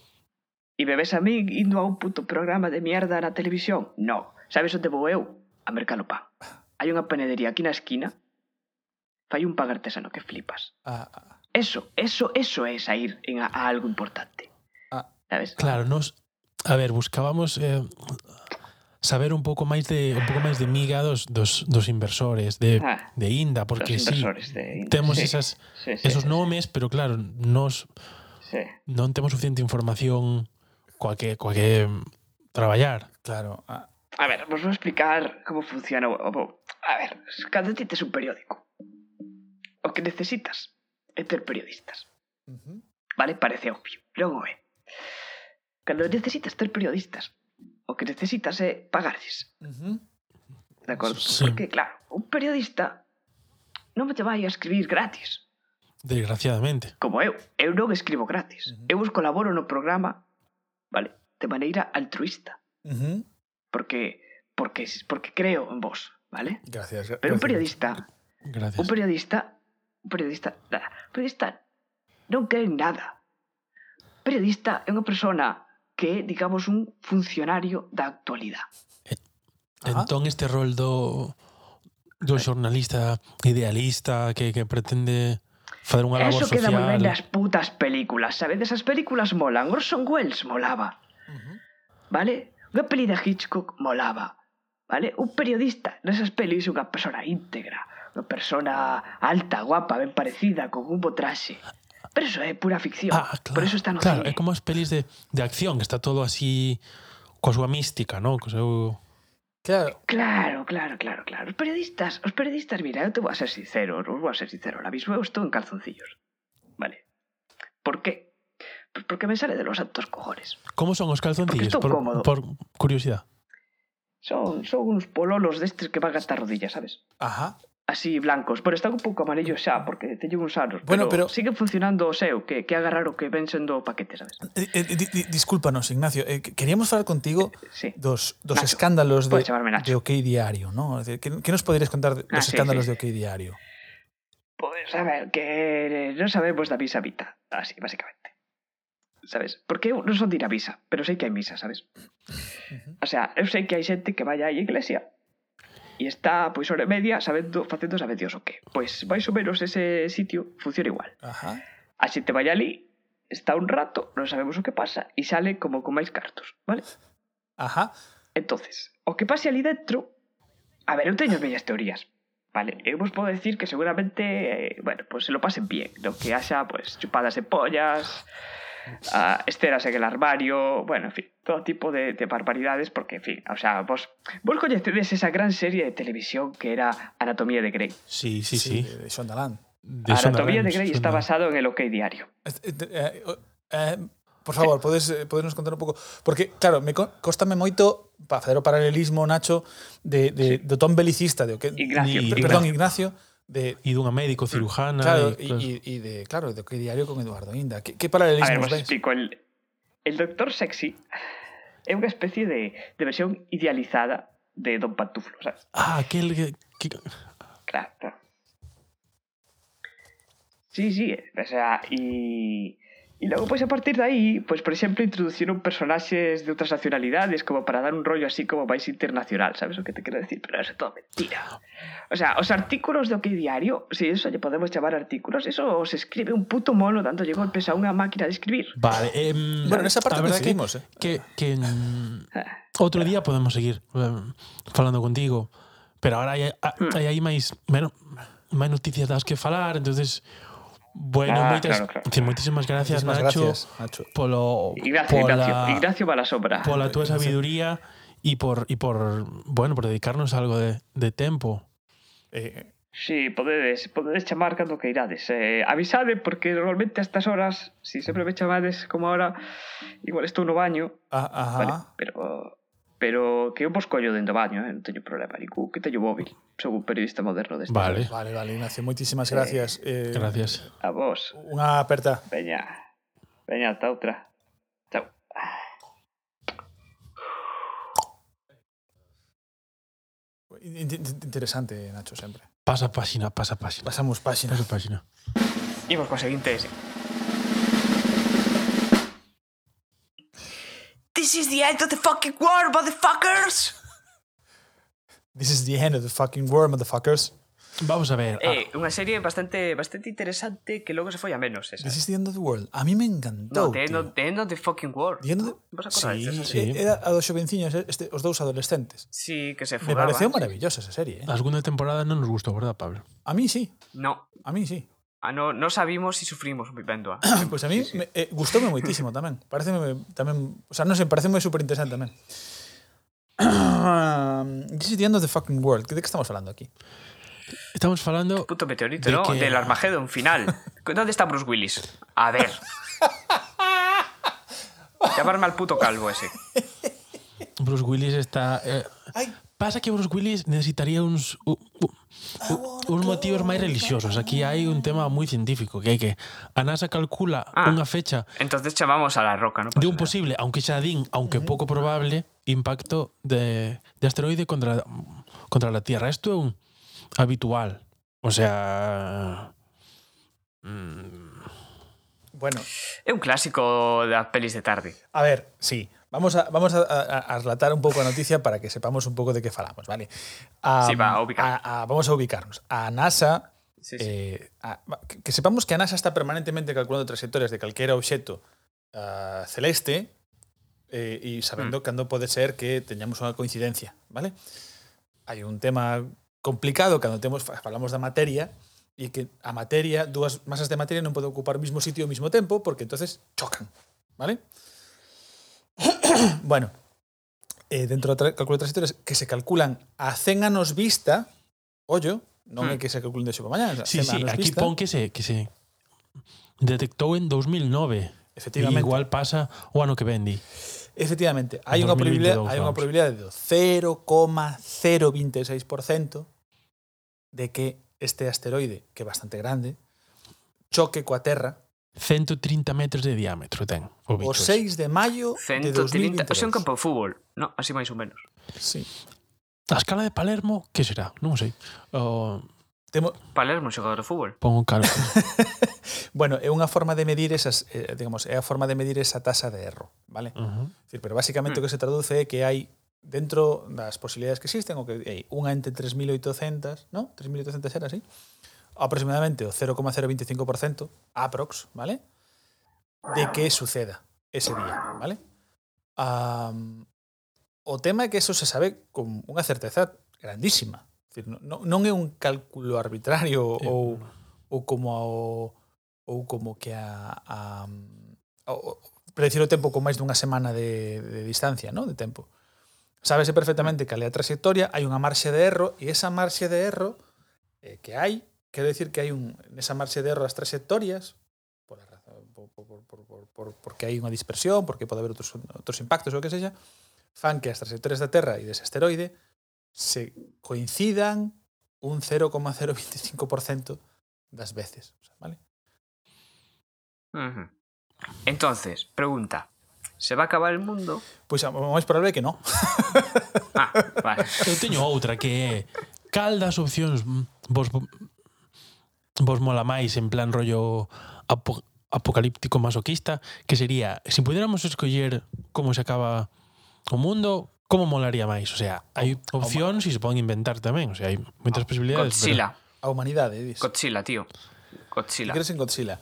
E me ves a mí indo a un puto programa de mierda na televisión? No. Sabes onde vou eu? A mercar o pan hai unha panadería aquí na esquina, fai un pan artesano que flipas. Ah, ah, ah. Eso, eso, eso é sair en a, a algo importante. Ah, sabes? Claro, nos a ver, buscábamos eh, saber un pouco máis de un pouco máis de miga dos, dos, dos inversores de, ah, de Inda, porque sí, de temos sí, esas sí, sí, esos sí, nomes, sí. pero claro, nos sí. non temos suficiente información coa que coa que traballar. Claro, a, A ver, vos vou explicar como funciona o o A ver, cando ti tes un periódico, o que necesitas é ter periodistas. Uh -huh. Vale? Parece obvio, logo é. Cando necesitas ter periodistas, o que necesitas é pagarlles. Uh -huh. De acordo? Sí. Porque, claro, un periodista non me te vai a escribir gratis. Desgraciadamente. Como eu. Eu non escribo gratis. Uh -huh. Eu vos colaboro no programa, vale? De maneira altruista. Uh -huh porque, porque, porque creo en vos, ¿vale? Gracias. Pero gracias. un periodista, gracias. un periodista, un periodista, nada, un periodista non cree en nada. Un periodista é unha persona que é, digamos, un funcionario da actualidade. Eh, entón este rol do do eh. xornalista idealista que, que pretende fazer unha labor Eso social. Eso queda moi ben nas putas películas, sabedes? As películas molan. Orson Welles molaba. Uh -huh. Vale? Unha peli de Hitchcock molaba, vale? Un periodista nesas pelis é unha persona íntegra, unha persona alta, guapa, ben parecida, con un bo traxe. Pero eso é pura ficción. Ah, claro. Por eso está no claro, cine. é como as pelis de, de acción, que está todo así súa mística, ¿no? Co seu... Claro. Claro, claro, claro, claro. Os periodistas, os periodistas, mira, eu te vou a ser sincero, os vou a ser sincero, ahora mismo eu estou en calzoncillos. Vale. Por qué? pues porque me sale de los santos cojones. ¿Cómo son os calzoncillos? Por, por, curiosidad. Son, son uns pololos destes que van hasta rodilla, sabes? Ajá. Así blancos, pero están un pouco amarillos xa porque teñen uns anos, bueno, pero, pero sigue funcionando o seu, que que agarrar o que ven sendo o paquete, sabes? Eh, eh, di, di, discúlpanos, Ignacio, eh, queríamos falar contigo sí. dos, dos Nacho. escándalos de, de OK Diario, ¿no? Que, que nos poderes contar dos ah, sí, escándalos sí. de OK Diario? Pois, pues, a ver, que non sabemos da visa vita, así, basicamente. Sabes? Porque non son de ir a misa, pero sei que hai misa, sabes? O sea, eu sei que hai xente que vai á iglesia e está, pois, hora e media sabendo, facendo sabe Dios o que. Pois, máis ou menos ese sitio funciona igual. Ajá. A xente vai ali, está un rato, non sabemos o que pasa e sale como con máis cartos, vale? Ajá. Entonces, o que pase ali dentro... A ver, eu teño as bellas teorías. Vale, eu vos podo decir que seguramente, eh, bueno, pues se lo pasen bien. No que haya, pues, chupadas de pollas, a esteras en el armario, bueno, en fin, todo tipo de, de barbaridades, porque, en fin, o sea, vos, vos coñecedes esa gran serie de televisión que era Anatomía de Grey. Sí, sí, sí. sí. De Shondaland. Anatomía de Grey está basado en el OK Diario. Eh, eh, eh, por favor, sí. podes, podes contar un pouco porque claro, me costame moito para facer o paralelismo Nacho de, de, sí. do Tom belicista de o que Ignacio, ni, Ignacio. perdón, Ignacio de E dunha médico cirujana. claro, y, y, y de claro, de Diario con Eduardo Inda. Que, que A ver, ves? explico. El, el Doctor Sexy é unha especie de, de versión idealizada de Don Pantuflo, sabes? Ah, aquel que, que Claro, claro. Sí, sí, o sea, y... E logo, pois, a partir de aí, pois, por exemplo, introduciron personaxes de outras nacionalidades como para dar un rollo así como máis internacional, sabes o que te quero decir? Pero eso é todo mentira. O sea, os artículos de OK Diario, si eso lle podemos chamar artículos, eso os escribe un puto mono dándolle golpes a unha máquina de escribir. Vale, eh, bueno, nesa parte coincidimos, eh. Que, que, que ah. outro día podemos seguir falando contigo, pero ahora hai, hai, hmm. hai máis, menos, máis noticias das que falar, entonces bueno, Ah, moitas, claro, claro. moitísimas gracias Muchísimas Nacho gracias, Nacho. polo Ignacio, pola, Ignacio, Ignacio va a la sombra. pola túa sabiduría e por e por bueno, por dedicarnos algo de, de tempo. Eh, Sí, podedes, podedes chamar cando que irades. Eh, avisade, porque normalmente a estas horas, si sempre me chamades como ahora, igual estou no baño, ah, ajá. vale, pero Pero que eu vos collo dentro baño, eh? non teño problema ningún, que teño móvil. sou un periodista moderno deste. Vale. Vez. Vale, vale, Ignacio, moitísimas gracias. Eh, eh, gracias. A vos. Unha aperta. Veña. Veña, ata outra. Chao. Interesante, Nacho, sempre. Pasa páxina, pasa páxina. Pasamos páxina. Pasa páxina. Imos coa seguinte, sí. This is the end of the fucking world, motherfuckers. This is the end of the fucking world, motherfuckers. Vamos a ver. Ah. Eh, ah. Unha serie bastante bastante interesante que logo se foi a menos. Esa. This is the end of the world. A mí me encantou. No, the, end of, the end of the fucking world. The end of the... Vas a sí, eso, sí. Era a dos xovenciños, eh, este, os dous adolescentes. Sí, que se fugaban. Me pareceu maravillosa esa serie. Eh? A segunda temporada non nos gustou, verdad, Pablo? A mí sí. No. A mí sí. Ah, no, no sabimos si sufrimos vendo a. Pois a mí me, eh, gustoume moitísimo tamén. Pareceme tamén, o sea, non sei, pareceme super interesante tamén. This is the end of the fucking world. De que estamos falando aquí? Estamos falando Puto meteorito, De ¿no? que- Del Armageddon final. ¿Dónde está Bruce Willis? A ver. Llamarme al puto calvo ese. Bruce Willis está eh, Ai, Pasa que Bruce Willis necesitaría uns un, uh, uns motivos máis religiosos. Aquí hai un tema moi científico que é que a NASA calcula ah, unha fecha. Entonces chamamos a la roca, ¿no? De un posible, aunque xa din, aunque pouco probable, impacto de, de asteroide contra contra la Tierra. Isto é un habitual. O sea, mm, Bueno. É un clásico das pelis de tarde. A ver, sí. Vamos a, vamos a, a, a, relatar un pouco a noticia para que sepamos un pouco de que falamos, vale? Um, sí, va, a ubicar. A, vamos a ubicarnos. A NASA, sí, sí. Eh, que sepamos que a NASA está permanentemente calculando trayectorias de calquera obxeto uh, ah, celeste eh, e sabendo mm. cando pode ser que teñamos unha coincidencia, vale? Hai un tema complicado cando temos falamos da materia e que a materia, dúas masas de materia non poden ocupar o mesmo sitio ao mesmo tempo porque entonces chocan, vale? bueno, eh, dentro do cálculo transitorio que se calculan a 100 anos vista, ollo, non hmm. é que se calculen de xo para mañá, sí, sí, aquí vista. pon que se, que se detectou en 2009. Efectivamente. E igual pasa o ano que vendi. Efectivamente, hai unha probabilidade, hai unha probabilidade do 0,026% de que este asteroide, que é bastante grande, choque coa Terra 130 metros de diámetro ten o bicho. O 6 de maio 130, de 2023. sea, un campo de fútbol, no, así máis ou menos. Sí. A escala de Palermo, que será? Non sei. O... Temo... Palermo, xogador de fútbol. Pon un cálculo. bueno, é unha forma de medir esas, eh, digamos, é a forma de medir esa tasa de erro, vale? Uh -huh. Decir, pero basicamente o que se traduce é que hai dentro das posibilidades que existen, o que hai unha entre 3.800, non? 3.800 era así? aproximadamente o 0,025% aprox, ¿vale? De que suceda ese día, ¿vale? Um, o tema é que eso se sabe con unha certeza grandísima. Decir, non, non é un cálculo arbitrario sí, ou, ou como ao, ou como que a, a, a predicir o tempo con máis dunha semana de, de distancia, ¿no? de tempo. Sábese perfectamente cal é a trayectoria, hai unha marxe de erro e esa marxe de erro eh, que hai Quero decir que hai un nesa marxe de erro as trayectorias por a razón, por, por, por, por, por, porque hai unha dispersión, porque pode haber outros, outros impactos ou que sexa, fan que as trayectorias da Terra e dese asteroide se coincidan un 0,025% das veces, O sea, ¿vale? Uh -huh. Entonces, pregunta, ¿se va a acabar el mundo? Pois pues, o máis probable que non. ah, vale. Eu teño outra que é cal das opcións vos vos mola máis en plan rollo apo, apocalíptico masoquista, que sería, se si pudiéramos escoller como se acaba o mundo, como molaría máis? O sea, hai opcións e se poden inventar tamén, o sea, hai moitas posibilidades. Godzilla. A humanidade, dis. Godzilla, tío. Godzilla. crees en Godzilla?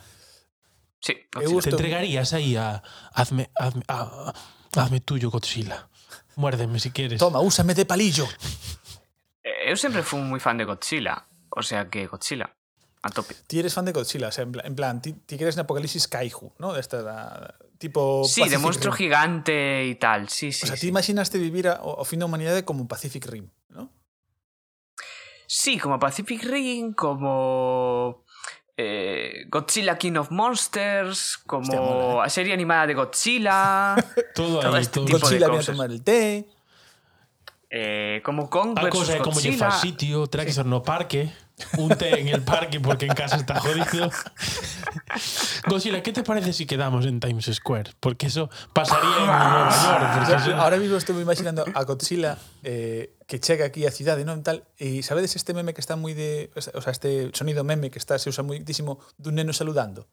Sí, Godzilla. Te entregarías aí a hazme, hazme, a, hazme tuyo Godzilla. Muérdeme si quieres. Toma, úsame de palillo. Eh, Eu sempre fui moi fan de Godzilla. O sea que Godzilla. A tope. Ti eres fan de Godzilla, o sea, en plan, en plan ti, ti crees en Apocalipsis Kaiju, ¿no? Desta da, tipo Sí, de Pacific monstruo Rim. gigante y tal. Sí, sí. O sea, sí. imaginaste vivir a, fin da humanidade como Pacific Rim, ¿no? Sí, como Pacific Rim, como eh, Godzilla King of Monsters, como Hostia, mola, a serie animada de Godzilla, todo todo aí, este todo. tipo de Godzilla viene a cosas. tomar el té. eh, como Kong A versus é como Godzilla. faz sitio, no parque, un té en el parque porque en casa está jodido. Godzilla, ¿qué te parece si quedamos en Times Square? Porque eso pasaría en Nueva York. eso- ahora mismo estou imaginando a Godzilla eh, que chega aquí á cidade, non tal, e sabedes este meme que está moi de, o sea, este sonido meme que está se usa moitísimo dun neno saludando.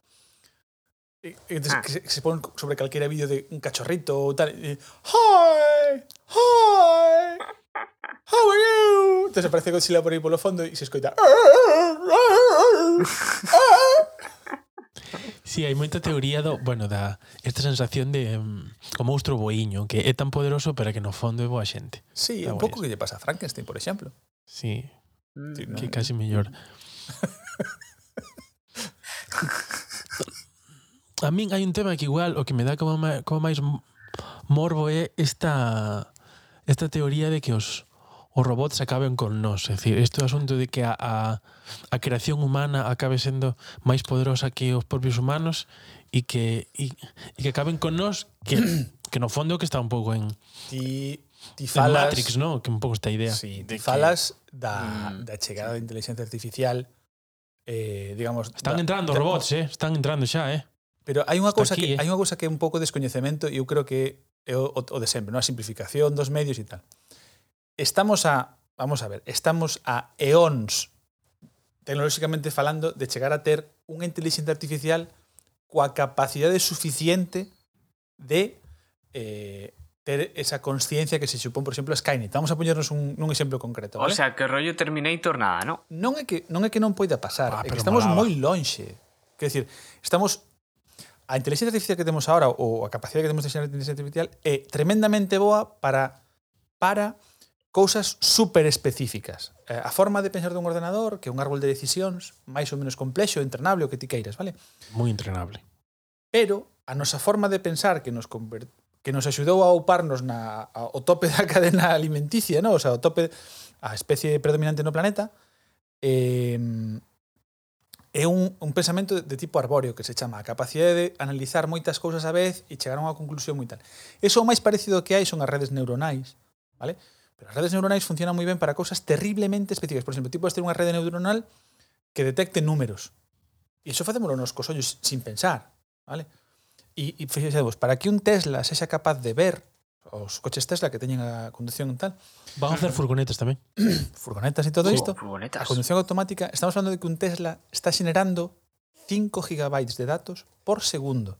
Entonces, Ah. que, se, que se pon sobre calquera vídeo de un cachorrito ou tal, e, Hi! Hi! How are you? Entonces aparece Godzilla por aí polo fondo e se escoita. Sí, hai moita teoría do, bueno, da esta sensación de um, o monstruo boiño, que é tan poderoso pero que no fondo é boa xente. Sí, é un pouco que lle pasa a Frankenstein, por exemplo. Sí, mm, que no, casi mellor. a min hai un tema que igual o que me dá como, como máis morbo é esta esta teoría de que os os robots acaben con nós. É dicir, este asunto de que a, a, a creación humana acabe sendo máis poderosa que os propios humanos e que, e, e que acaben con nós que, que no fondo que está un pouco en... Ti, ti falas, Matrix, no? que un pouco esta idea. Sí, de ti falas que, da, mm, da chegada sí. da inteligencia artificial eh, digamos... Están da, entrando da, robots, eh? están entrando xa, eh? Pero hai unha cousa que eh? hai unha cousa que é un pouco descoñecemento e eu creo que é o, o de sempre, non? a simplificación dos medios e tal. Estamos a, vamos a ver, estamos a eóns, tecnolóxicamente falando, de chegar a ter unha inteligencia artificial coa capacidade suficiente de eh, ter esa consciencia que se supón, por exemplo, Skynet. Vamos a poñernos un, un exemplo concreto. ¿vale? O sea, que rollo Terminator nada, non? Non é que non, é que non poida pasar, ah, é que estamos moi lonxe. Quer decir, estamos a inteligencia artificial que temos ahora ou a capacidade que temos de xerar inteligencia artificial é tremendamente boa para para cousas super específicas. Eh, a forma de pensar dun ordenador, que é un árbol de decisións máis ou menos complexo, entrenable, o que ti queiras, vale? Moi entrenable. Pero a nosa forma de pensar que nos convert... que nos axudou a ouparnos na ao tope da cadena alimenticia, no, o sea, o tope a especie predominante no planeta, eh É un, un pensamento de, de tipo arbóreo que se chama a capacidade de analizar moitas cousas a vez e chegar a unha conclusión moi tal. Eso o máis parecido que hai son as redes neuronais, vale? Pero as redes neuronais funcionan moi ben para cousas terriblemente específicas. Por exemplo, ti podes ter unha rede neuronal que detecte números. E iso facémoslo nos cos ollos sin pensar, vale? E, e fixemos, para que un Tesla sexa capaz de ver os coches Tesla que teñen a conducción tal, Van a hacer furgonetas tamén. furgonetas e todo Sí, isto, furgonetas. a conducción automática, estamos falando de que un Tesla está generando 5 gigabytes de datos por segundo.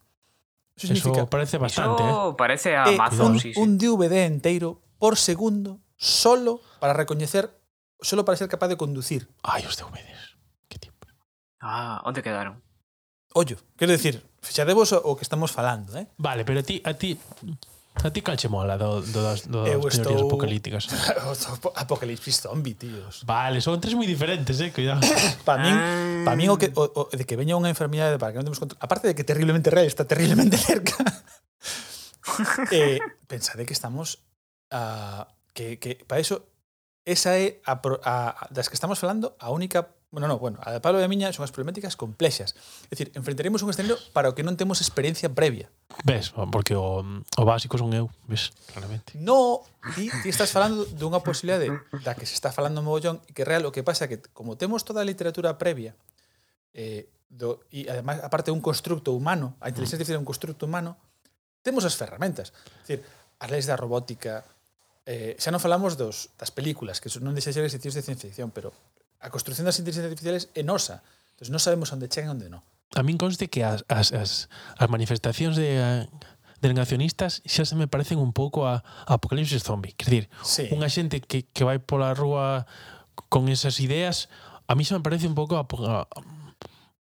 Eso significa Eso parece bastante, eh? Parece a eh, Amazon, un, sí, sí. un DVD enteiro por segundo solo para recoñecer, solo para ser capaz de conducir. Ai, os DVDs. Que tiempo. Ah, onde quedaron? Ollo, quero decir, fixadevos o, o que estamos falando, eh? Vale, pero a ti, a ti, A ti calche mola do, do das, do das teorías estou... apocalípticas. Apocalipsis zombie, tíos. Vale, son tres moi diferentes, eh, cuidado. pa min, pa min o que o, o, de que veña unha enfermidade para que non temos control, aparte de que terriblemente real, está terriblemente cerca. eh, pensade que estamos a uh, que que para iso esa é a, a, a das que estamos falando a única Bueno, no, bueno, a de Pablo e a miña son as problemáticas complexas. É dicir, enfrentaremos un escenario para o que non temos experiencia previa. Ves, porque o, o básico son eu, ves, claramente. No, ti, ti estás falando dunha posibilidade da que se está falando mogollón e que real o que pasa é que como temos toda a literatura previa eh, do, e además aparte un constructo humano, a inteligencia artificial é un constructo humano, temos as ferramentas. É dicir, as leis da robótica, eh, xa non falamos dos, das películas, que non deixa ser sitios de ciencia ficción, pero a construcción das inteligencias artificiales é nosa. Entón, non sabemos onde chegan e onde non. A min conste que as, as, as, as manifestacións de delegacionistas xa se me parecen un pouco a, a apocalipsis zombie. Quer dizer, sí. unha xente que, que vai pola rúa con esas ideas, a mí xa me parece un pouco a, a,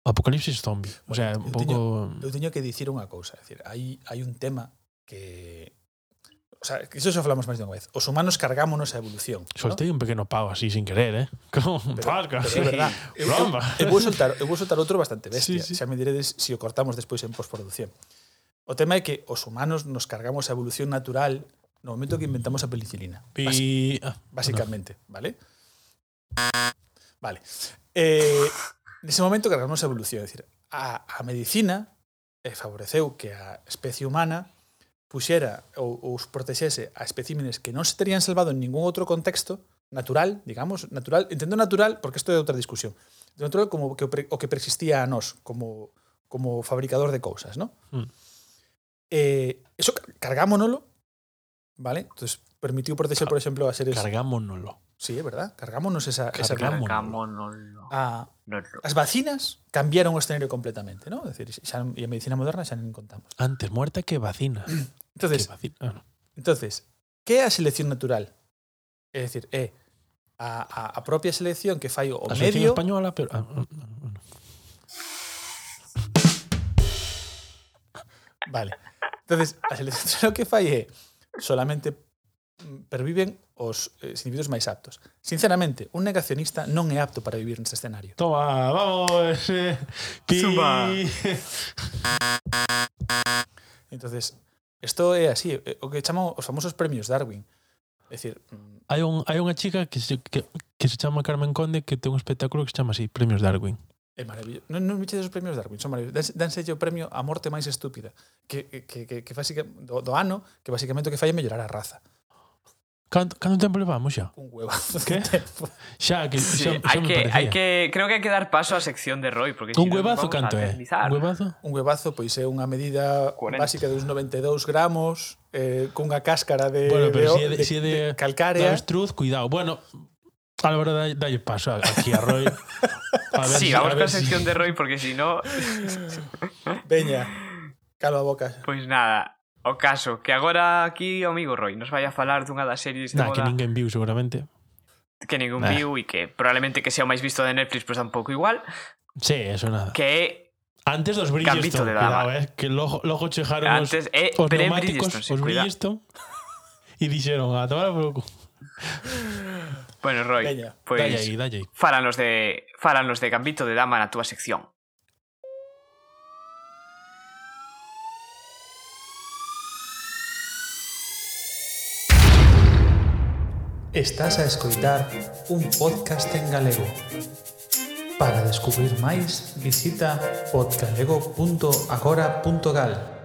apocalipsis zombie. Bueno, o sea, un pouco... Teño, eu teño que dicir unha cousa. Decir, hai, hai un tema que o sea, iso xa falamos máis de unha vez. Os humanos cargámonos a evolución. Soltei ¿no? un pequeno pau así sin querer, eh? Como un pasca. Pero sí. verdad. Eu, eu, eu, vou soltar, eu vou soltar outro bastante bestia. Sí, sí. Xa me diredes se si o cortamos despois en postproducción. O tema é que os humanos nos cargamos a evolución natural no momento que inventamos a penicilina. Pi... Ah, básicamente, no. vale? Vale. Eh, nese momento cargamos a evolución. É dicir, a, a medicina eh, favoreceu que a especie humana puxera ou, ou os protexese a especímenes que non se terían salvado en ningún outro contexto natural, digamos, natural, entendo natural porque isto é outra discusión. Natural como que o, pre, o que persistía a nós como como fabricador de cousas, ¿no? Mm. Eh, eso cargámonolo, ¿vale? Entonces permitiu protexer, por exemplo, a seres Cargámonolo. Sí, é verdad. Cargámonos esa esa cargámonoslo. A, ah, as vacinas cambiaron o escenario completamente, ¿no? Es decir, xa, e a medicina moderna xa non contamos. Antes muerta que vacina. Mm. Entonces, Qué ah, no. entonces ¿qué é a selección natural? É dicir, é eh, a, a, a propia selección que fai o a medio... española, pero... Ah, no, no, no. Vale. entonces a selección natural que fai é solamente perviven os eh, individuos máis aptos. Sinceramente, un negacionista non é apto para vivir neste escenario. Toma, vamos. Eh, pi. Zumba. Entonces, Isto é así, eh, o que chaman os famosos premios Darwin. É dicir, mm, hai un hai unha chica que se, que, que se chama Carmen Conde que ten un espectáculo que se chama así, Premios Darwin. É maravilloso. Non, non me os premios Darwin, son maravillosos. Danse o premio a morte máis estúpida, que, que, que, que, que do, do ano, que basicamente o que fai é mellorar a raza. Canto, canto tempo levamos xa? Un huevazo que? tempo. Xa, que, xa, sí, xa hai que, hai que, creo que hai que dar paso a sección de Roy porque Un si huevazo no canto é? Un huevazo? Un huevazo, pois é unha medida 40. básica de uns 92 gramos eh, cunha cáscara de, bueno, pero de, si é de, de, si é de, de calcárea. Cuidado. Bueno, Álvaro, dalle, dalle paso aquí a Roy. A ver, sí, si, vamos a ver coa sección si... de Roy porque si no... Veña, calva a boca. Pois pues nada, O caso, que agora aquí o amigo Roy nos vaya a falar dunha das series de Nah, que moda ninguén viu seguramente. que ningún Nah. viu e que probablemente que sea o máis visto de Netflix, pues tampouco igual, Sí, eso nada. que Antes dos Gambito Bridgestone, de dama. cuidado, eh, que logo, logo chejaron antes os, os pre neumáticos, Bridgestone, sí, os. Bridgestone, e dixeron, a tomar por cu. Bueno, Roy, Veña, pues Dalle aí, dalle aí. fálanos de fálanos de Gambito de Dama na túa sección. Estás a escoitar un podcast en galego. Para descubrir máis, visita podgalego.agora.gal.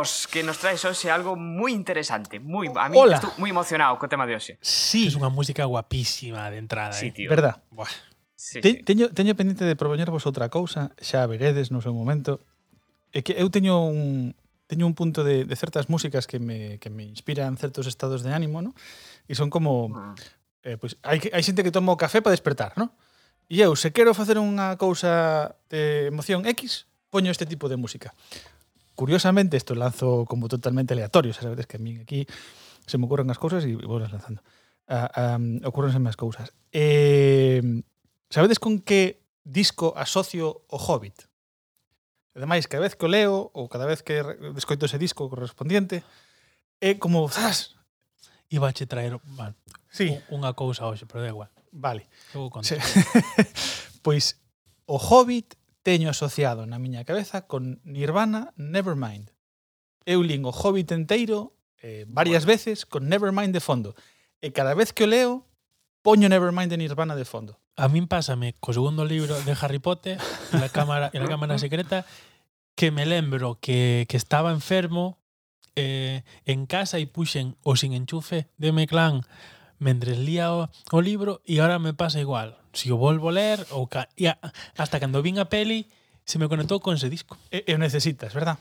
Marcos, que nos traes hoxe algo moi interesante, moi a mí Hola. estou moi emocionado co tema de hoxe. Sí. Es unha música guapísima de entrada, sí, eh. tío. Verdad? Buah. Sí, Te, sí. Teño, teño pendiente de propoñervos outra cousa, xa veredes no seu momento. É que eu teño un teño un punto de, de certas músicas que me, que me inspiran certos estados de ánimo, ¿no? E son como... Mm. Eh, pois, pues, hai, hai xente que toma o café para despertar, ¿no? E eu, se quero facer unha cousa de emoción X, poño este tipo de música. Curiosamente, esto lanzo como totalmente aleatorio, sabes es que a mí aquí se me ocurren as cousas e vou las lanzando. Ah, um, ocurrense máis cousas. Eh, sabedes con que disco asocio o Hobbit? Ademais, cada vez que o leo ou cada vez que descoito ese disco correspondiente, é como, zas, iba a che traer mal, sí. unha cousa hoxe, pero da igual. Vale. Pois o Hobbit teño asociado na miña cabeza con Nirvana Nevermind. Eu lin o Hobbit enteiro eh, varias bueno. veces con Nevermind de fondo. E cada vez que o leo, poño Nevermind de Nirvana de fondo. A min pásame co segundo libro de Harry Potter, la cámara, la cámara secreta, que me lembro que, que estaba enfermo eh, en casa e puxen o sin enchufe de Meclán mentres lía o, o libro e ahora me pasa igual. Si o volvo a ler, ou ca, e a, hasta cando vin a peli, se me conectou con ese disco. E, e o necesitas, verdad?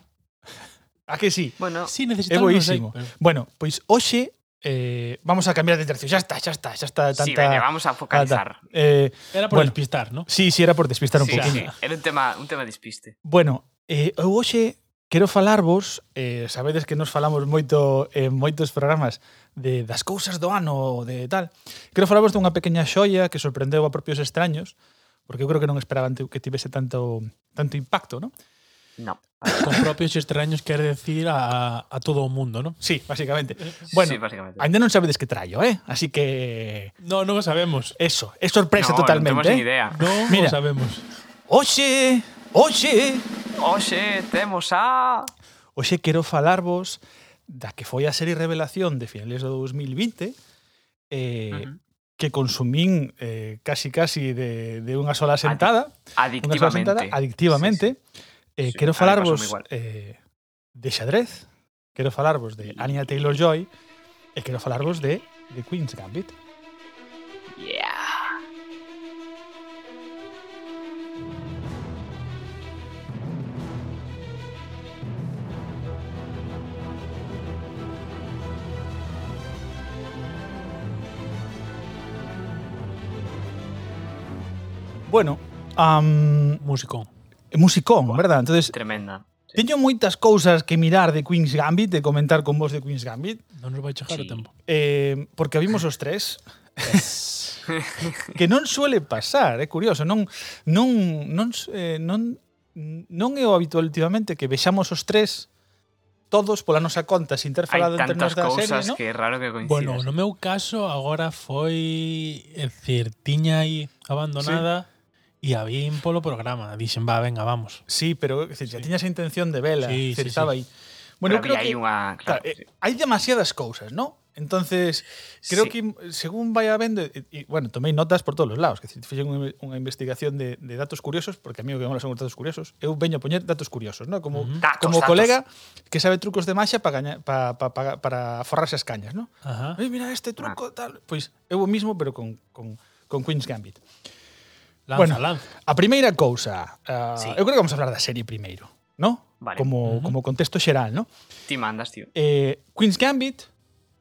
A que sí? Bueno, Sí, É sei, boísimo. pero- Bueno, pois hoxe eh, vamos a cambiar de tercio. Xa está, xa está, xa está tanta... sí, veña, vamos a focalizar. Eh, Era por Bueno. despistar, ¿no? sí, sí, era por despistar un Sí, poquinho. sí, era un tema, un tema despiste. Bueno, eh, eu hoxe Quero falarvos, eh, sabedes que nos falamos moito en eh, moitos programas de das cousas do ano, de tal. Quero falarvos dunha pequena xoia que sorprendeu a propios extraños, porque eu creo que non esperaban que tivese tanto tanto impacto, non? No. Con propios extraños quer decir a, a todo o mundo, non? Sí, basicamente. Bueno, sí, básicamente. ainda non sabedes que traio, eh? Así que... No, non o sabemos. Eso, é sorpresa no, totalmente. Non temos eh? idea. Non Mira, o sabemos. Oxe, oxe, Oxe, temos a... Oxe, quero falarvos da que foi a serie Revelación de finales do 2020 eh, uh -huh. que consumín eh, casi casi de, de unha sola sentada. Adic adictivamente. Sola sentada, adictivamente. Sí, sí. Eh, sí, quero falarvos eh, de xadrez, quero falarvos de Anya Taylor-Joy e quero falarvos de, de Queen's Gambit. Bueno, um, musicón. Musicón, bueno, verdad? Entonces, tremenda. Sí. Teño moitas cousas que mirar de Queen's Gambit, de comentar con vos de Queen's Gambit. Non nos vai chegar sí. o tempo. Eh, porque vimos os tres. Que non suele pasar, é curioso, non non non eh, non non é o habitual últimamente que vexamos os tres todos pola nosa conta sin ter falado en termos da serie, non? que é raro que coincidas. Bueno, no meu caso agora foi, é dicir, tiña aí abandonada sí E a vin polo programa, dixen, va, venga, vamos. Sí, pero decir, sí. tiña esa intención de vela, sí, decir, sí, estaba sí. aí. Bueno, pero creo que hai unha, claro, claro, eh, sí. hai demasiadas cousas, ¿no? Entonces, creo sí. que mm, según vaya vendo, e, eh, e, bueno, tomei notas por todos os lados, que fixen unha, unha investigación de, de datos curiosos, porque a mí o que mola son os datos curiosos, eu veño a poñer datos curiosos, ¿no? Como, uh -huh. datos, como datos. colega que sabe trucos de maxa para gaña, pa, pa, pa, para forrarse as cañas, ¿no? Ajá. Mira este truco, ah. tal... Pois pues, eu o mismo, pero con, con, con Queen's Gambit. Uh Lanza, bueno, lanza. A primeira cousa, uh, sí. eu creo que vamos a hablar da serie primeiro, ¿no? Vale. Como, uh -huh. como contexto xeral, ¿no? Ti mandas, tío. Eh, Queen's Gambit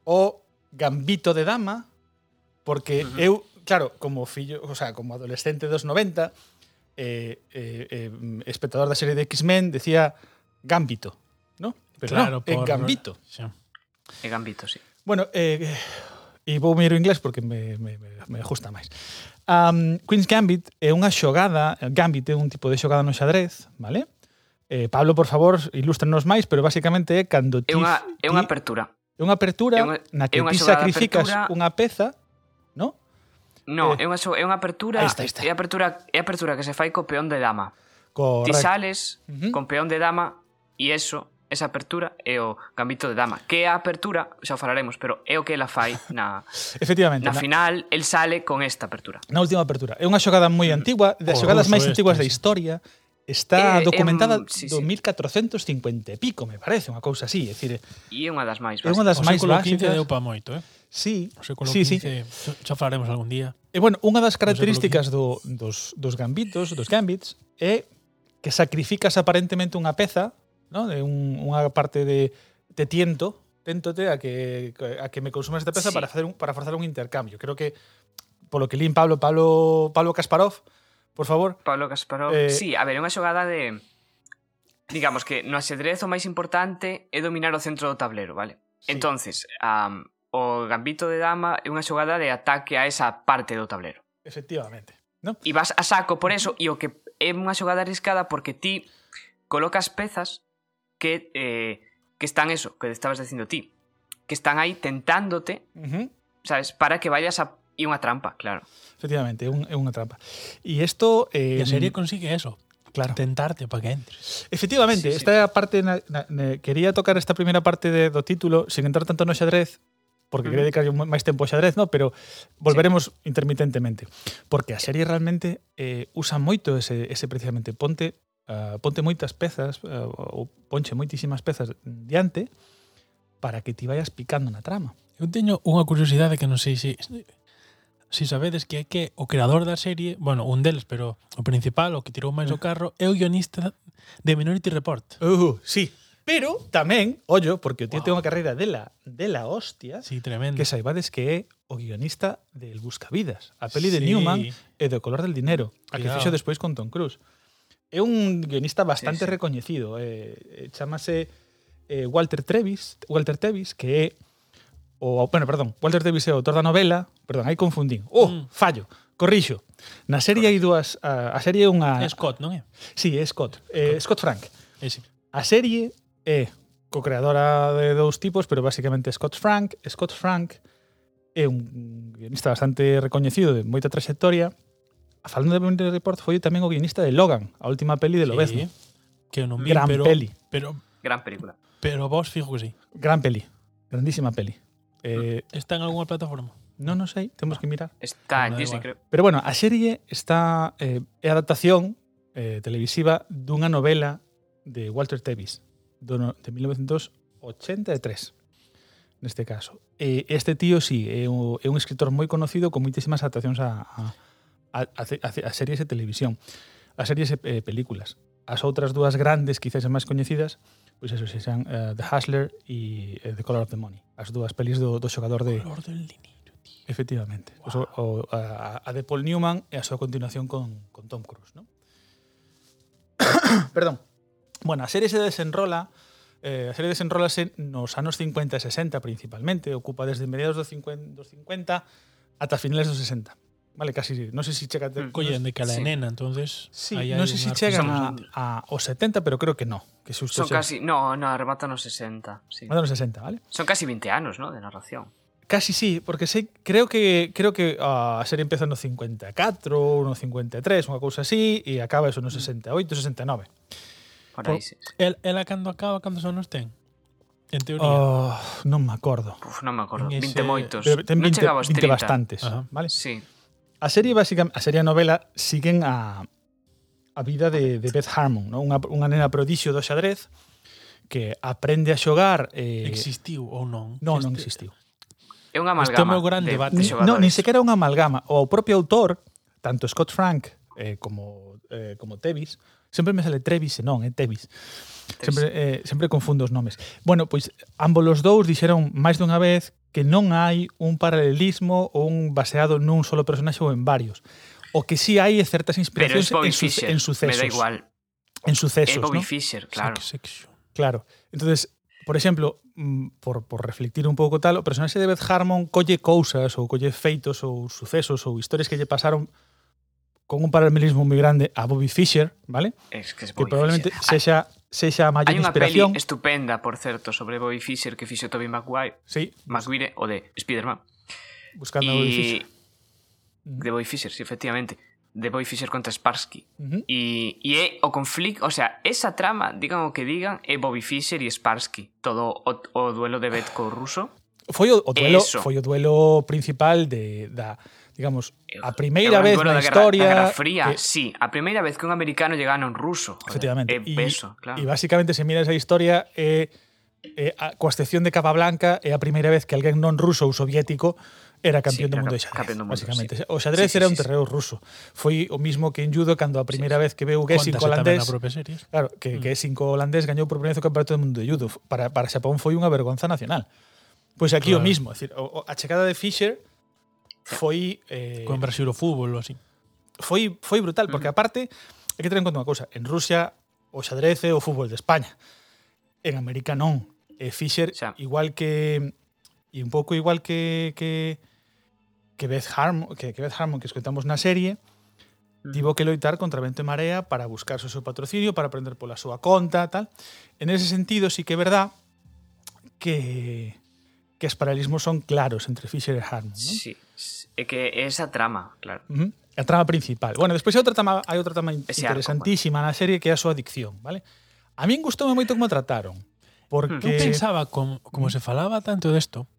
o Gambito de Dama, porque uh -huh. eu, claro, como fillo, o sea, como adolescente dos 90, eh, eh, eh, espectador da serie de X-Men, decía Gambito, ¿no? Pero claro, no, por... é Gambito. Sí. É Gambito, sí. Bueno, eh, eh e vou miro inglés porque me, me, me, me gusta máis. Um, Queen's Gambit é unha xogada, Gambit é un tipo de xogada no xadrez, vale? Eh, Pablo, por favor, ilústranos máis, pero basicamente é cando ti... É unha, é unha apertura. É unha apertura é unha, na que ti sacrificas apertura... unha peza, no? No, eh, é unha, é unha apertura, ahí está, ahí está. É, apertura é apertura que se fai co peón de dama. Correcto. Ti sales uh -huh. con peón de dama e eso esa apertura é o Gambito de Dama, que a apertura, xa falaremos, pero é o que ela fai na Efectivamente, na, na final, el sale con esta apertura. Na última apertura. É unha xogada moi mm. antigua, das oh, xogadas máis este, antiguas da historia, está eh, documentada eh, sí, do 1450 e pico, me parece, unha cousa así, é dicir, e é unha das máis básicas. É unha das máis básicas. deu pa moito, eh? Sí, o século sí, 15, sí. xa falaremos algún día. E bueno, unha das características do, dos, dos gambitos, dos gambits, é que sacrificas aparentemente unha peza ¿no? De un, unha parte de te tiento, téntote a que, a que me consumas esta peza sí. para, hacer un, para forzar un intercambio. Creo que, por lo que lín Pablo, Pablo, Pablo Kasparov, por favor. Pablo Kasparov, eh, sí, a ver, unha xogada de... Digamos que no axedrez o máis importante é dominar o centro do tablero, vale? Sí. Entonces, um, o gambito de dama é unha xogada de ataque a esa parte do tablero. Efectivamente. ¿no? E vas a saco por eso, e o que é unha xogada arriscada porque ti colocas pezas que, eh, que están eso, que estabas dicindo ti, que están aí tentándote, uh -huh. sabes, para que vayas a e unha trampa, claro. Efectivamente, é un, unha trampa. E isto eh, e a serie consigue eso, claro. tentarte para que entres. Efectivamente, sí, esta sí. parte na, na, na, quería tocar esta primeira parte de, do título sin entrar tanto no xadrez porque mm. quería dedicar máis tempo ao xadrez, no, pero volveremos sí. intermitentemente, porque a serie realmente eh, usa moito ese, ese precisamente ponte uh, ponte moitas pezas uh, ou ponche moitísimas pezas diante para que ti vayas picando na trama. Eu teño unha curiosidade que non sei se si sabedes que é que o creador da serie, bueno, un deles, pero o principal, o que tirou máis o eh. carro, é o guionista de Minority Report. Uh, sí. Pero tamén, ollo, porque o tío wow. ten unha carreira de la, de la hostia, sí, tremendo. que saibades que é o guionista del Buscavidas, a peli sí. de Newman e do Color del Dinero, a que Cuidado. fixo despois con Tom Cruise. É un guionista bastante sí, sí. recoñecido, eh, eh chamase eh, Walter Trevis, Walter Tevis, que é o bueno, perdón, Walter Tevis é o autor da novela, perdón, aí confundín. Oh, mm. fallo. Corrixo. Na serie hai dúas a, a serie é unha é Scott, non é? Sí, é Scott. Eh, Scott. Scott Frank. Ese. A serie é co-creadora de dous tipos, pero basicamente Scott Frank. Scott Frank é un guionista bastante recoñecido de moita trayectoria falando de Minority Report foi tamén o guionista de Logan, a última peli de Lobezno. Sí, que non vi, Gran pero, peli. Pero, Gran película. Pero vos fijo que sí. Gran peli. Grandísima peli. Eh, está en algunha plataforma? Non, non sei, temos que mirar. Está ah, en Disney, creo. Pero bueno, a serie está eh, é adaptación eh, televisiva dunha novela de Walter Tevis do, de 1983 neste caso. E este tío sí, é un, é un escritor moi conocido con moitísimas adaptacións a, a a, a, a series de televisión, a series e eh, películas. As outras dúas grandes, quizás as máis coñecidas, pois eso, se sean uh, The Hustler e uh, The Color of the Money. As dúas pelis do, do xogador de... Color del dinero, tío. Efectivamente. Wow. O, o, a, a de Paul Newman e a súa continuación con, con Tom Cruise, ¿no? Perdón. Bueno, a serie se desenrola eh, a serie desenrolase nos anos 50 e 60 principalmente, ocupa desde mediados dos 50, dos 50 ata finales dos 60. Vale, casi, non sei se chega a collen de cala sí. nena, entonces. Sí, non sei se chegan a, a os 70, pero creo que no, que susto. Son chega. casi, no, no, arrebata os 60, sí. Rematan os 60, vale? Son casi 20 anos, ¿no? de narración. Casi sí, porque sei, creo que creo que uh, a serie empeza no 54, no 53, unha cousa así, e acaba eso no 68, 69. Por aí, Por, sí. El, ela cando acaba, cando son os ten? En teoría. Oh, non me acordo. Uf, non me acordo. En ese... 20 moitos. Pero ten 20, chegaba aos 30. 20 bastantes, Ajá. vale? Sí. A serie básicamente, a serie a novela siguen a a vida de, de Beth Harmon, ¿no? Unha, unha nena prodixio do xadrez que aprende a xogar eh... Existiu ou non? Non, non existiu. É unha amalgama. Isto é o gran de, debate. De non, nin sequera unha amalgama. O propio autor, tanto Scott Frank eh, como, eh, como Tevis, sempre me sale Trevis e non, é eh, Tevis. Sempre, eh, sempre confundo os nomes. Bueno, pois ambos os dous dixeron máis dunha vez que non hai un paralelismo ou un baseado nun solo personaxe ou en varios. O que sí hai é certas inspiracións en, su, Fisher, en sucesos. Me da igual. En sucesos, Bobby ¿no? Fischer, claro. Claro. Entonces, por exemplo, mm, por, por reflectir un pouco tal, o personaxe de Beth Harmon colle cousas ou colle feitos ou sucesos ou historias que lle pasaron con un paralelismo moi grande a Bobby Fischer, vale? Es que, es Bobby que probablemente Fischer. Ah. sexa sexa a maior Hai unha inspiración. estupenda, por certo, sobre Bobby Fischer que fixo Tobey Maguire, sí. Maguire o de Spider-Man. Buscando y... a Bobby Fischer. De Bobby Fischer, sí, efectivamente. De Bobby Fischer contra Sparsky. Uh -huh. e, e é o conflicto, o sea, esa trama, digan o que digan, é Bobby Fischer e Sparsky. Todo o, o duelo de Betko ruso. Foi o, o duelo, Eso. foi o duelo principal de, da, digamos, a primeira vez na historia... Da guerra, da guerra Fría, que, sí, a primeira vez que un americano llegara un ruso. Joder, efectivamente. É peso, y, claro. E basicamente, se mira esa historia, é, eh, a, coa excepción de Capablanca, é a primeira vez que alguén non ruso ou soviético era campeón sí, do mundo de xadrez, mundo, básicamente. Sí. O xadrez sí, sí, era un terreo sí, ruso. Foi o mismo que en judo cando a primeira sí, vez que veu Gessing holandés. Claro, que mm. Gessing holandés gañou por primeira vez o campeonato do mundo de judo. Para para Xapón foi unha vergonza nacional. Pois pues aquí claro. o mismo, decir, a chegada de Fischer foi... Eh, Con Brasil o fútbol ou así. Foi, foi brutal, porque mm. aparte, hai que ter en conta unha cousa, en Rusia o xadrez é o fútbol de España. En América non. E Fischer, xa. igual que... E un pouco igual que... que que Beth Harmon que, que, Beth Harmon, que escoitamos na serie, tivo que loitar contra vento e marea para buscar o seu patrocinio, para aprender pola súa conta, tal. En ese sentido, sí que é verdad que que os paralelismos son claros entre Fischer e Harmon, ¿no? Sí, É que esa trama, claro. Uh -huh. A trama principal. Bueno, despois hai outra trama, hai outra trama Ese interesantísima arco, na serie que é a súa adicción, vale? A min gustoume moito como trataron, porque eu pensaba como, como se falaba tanto desto,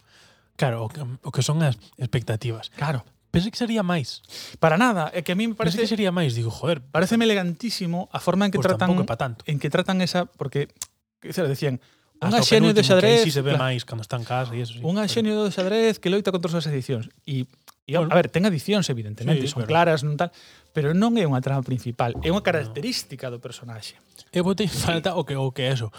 claro, o que, o que son as expectativas. Claro. Pensei que sería máis. Para nada, é que a mí me parece Pensé que sería máis, digo, joder, pareceme elegantísimo a forma en que pues tratan tanto. en que tratan esa porque que se decían, un axenio de xadrez, si se ve claro, máis cando está en casa e eso, sí, un axenio pero... de xadrez que loita contra as adicións e E, a ver, ten adicións, evidentemente, sí, son pero... claras, non tal, pero non é unha trama principal, é unha característica do personaxe. Eu botei falta o que o que é eso.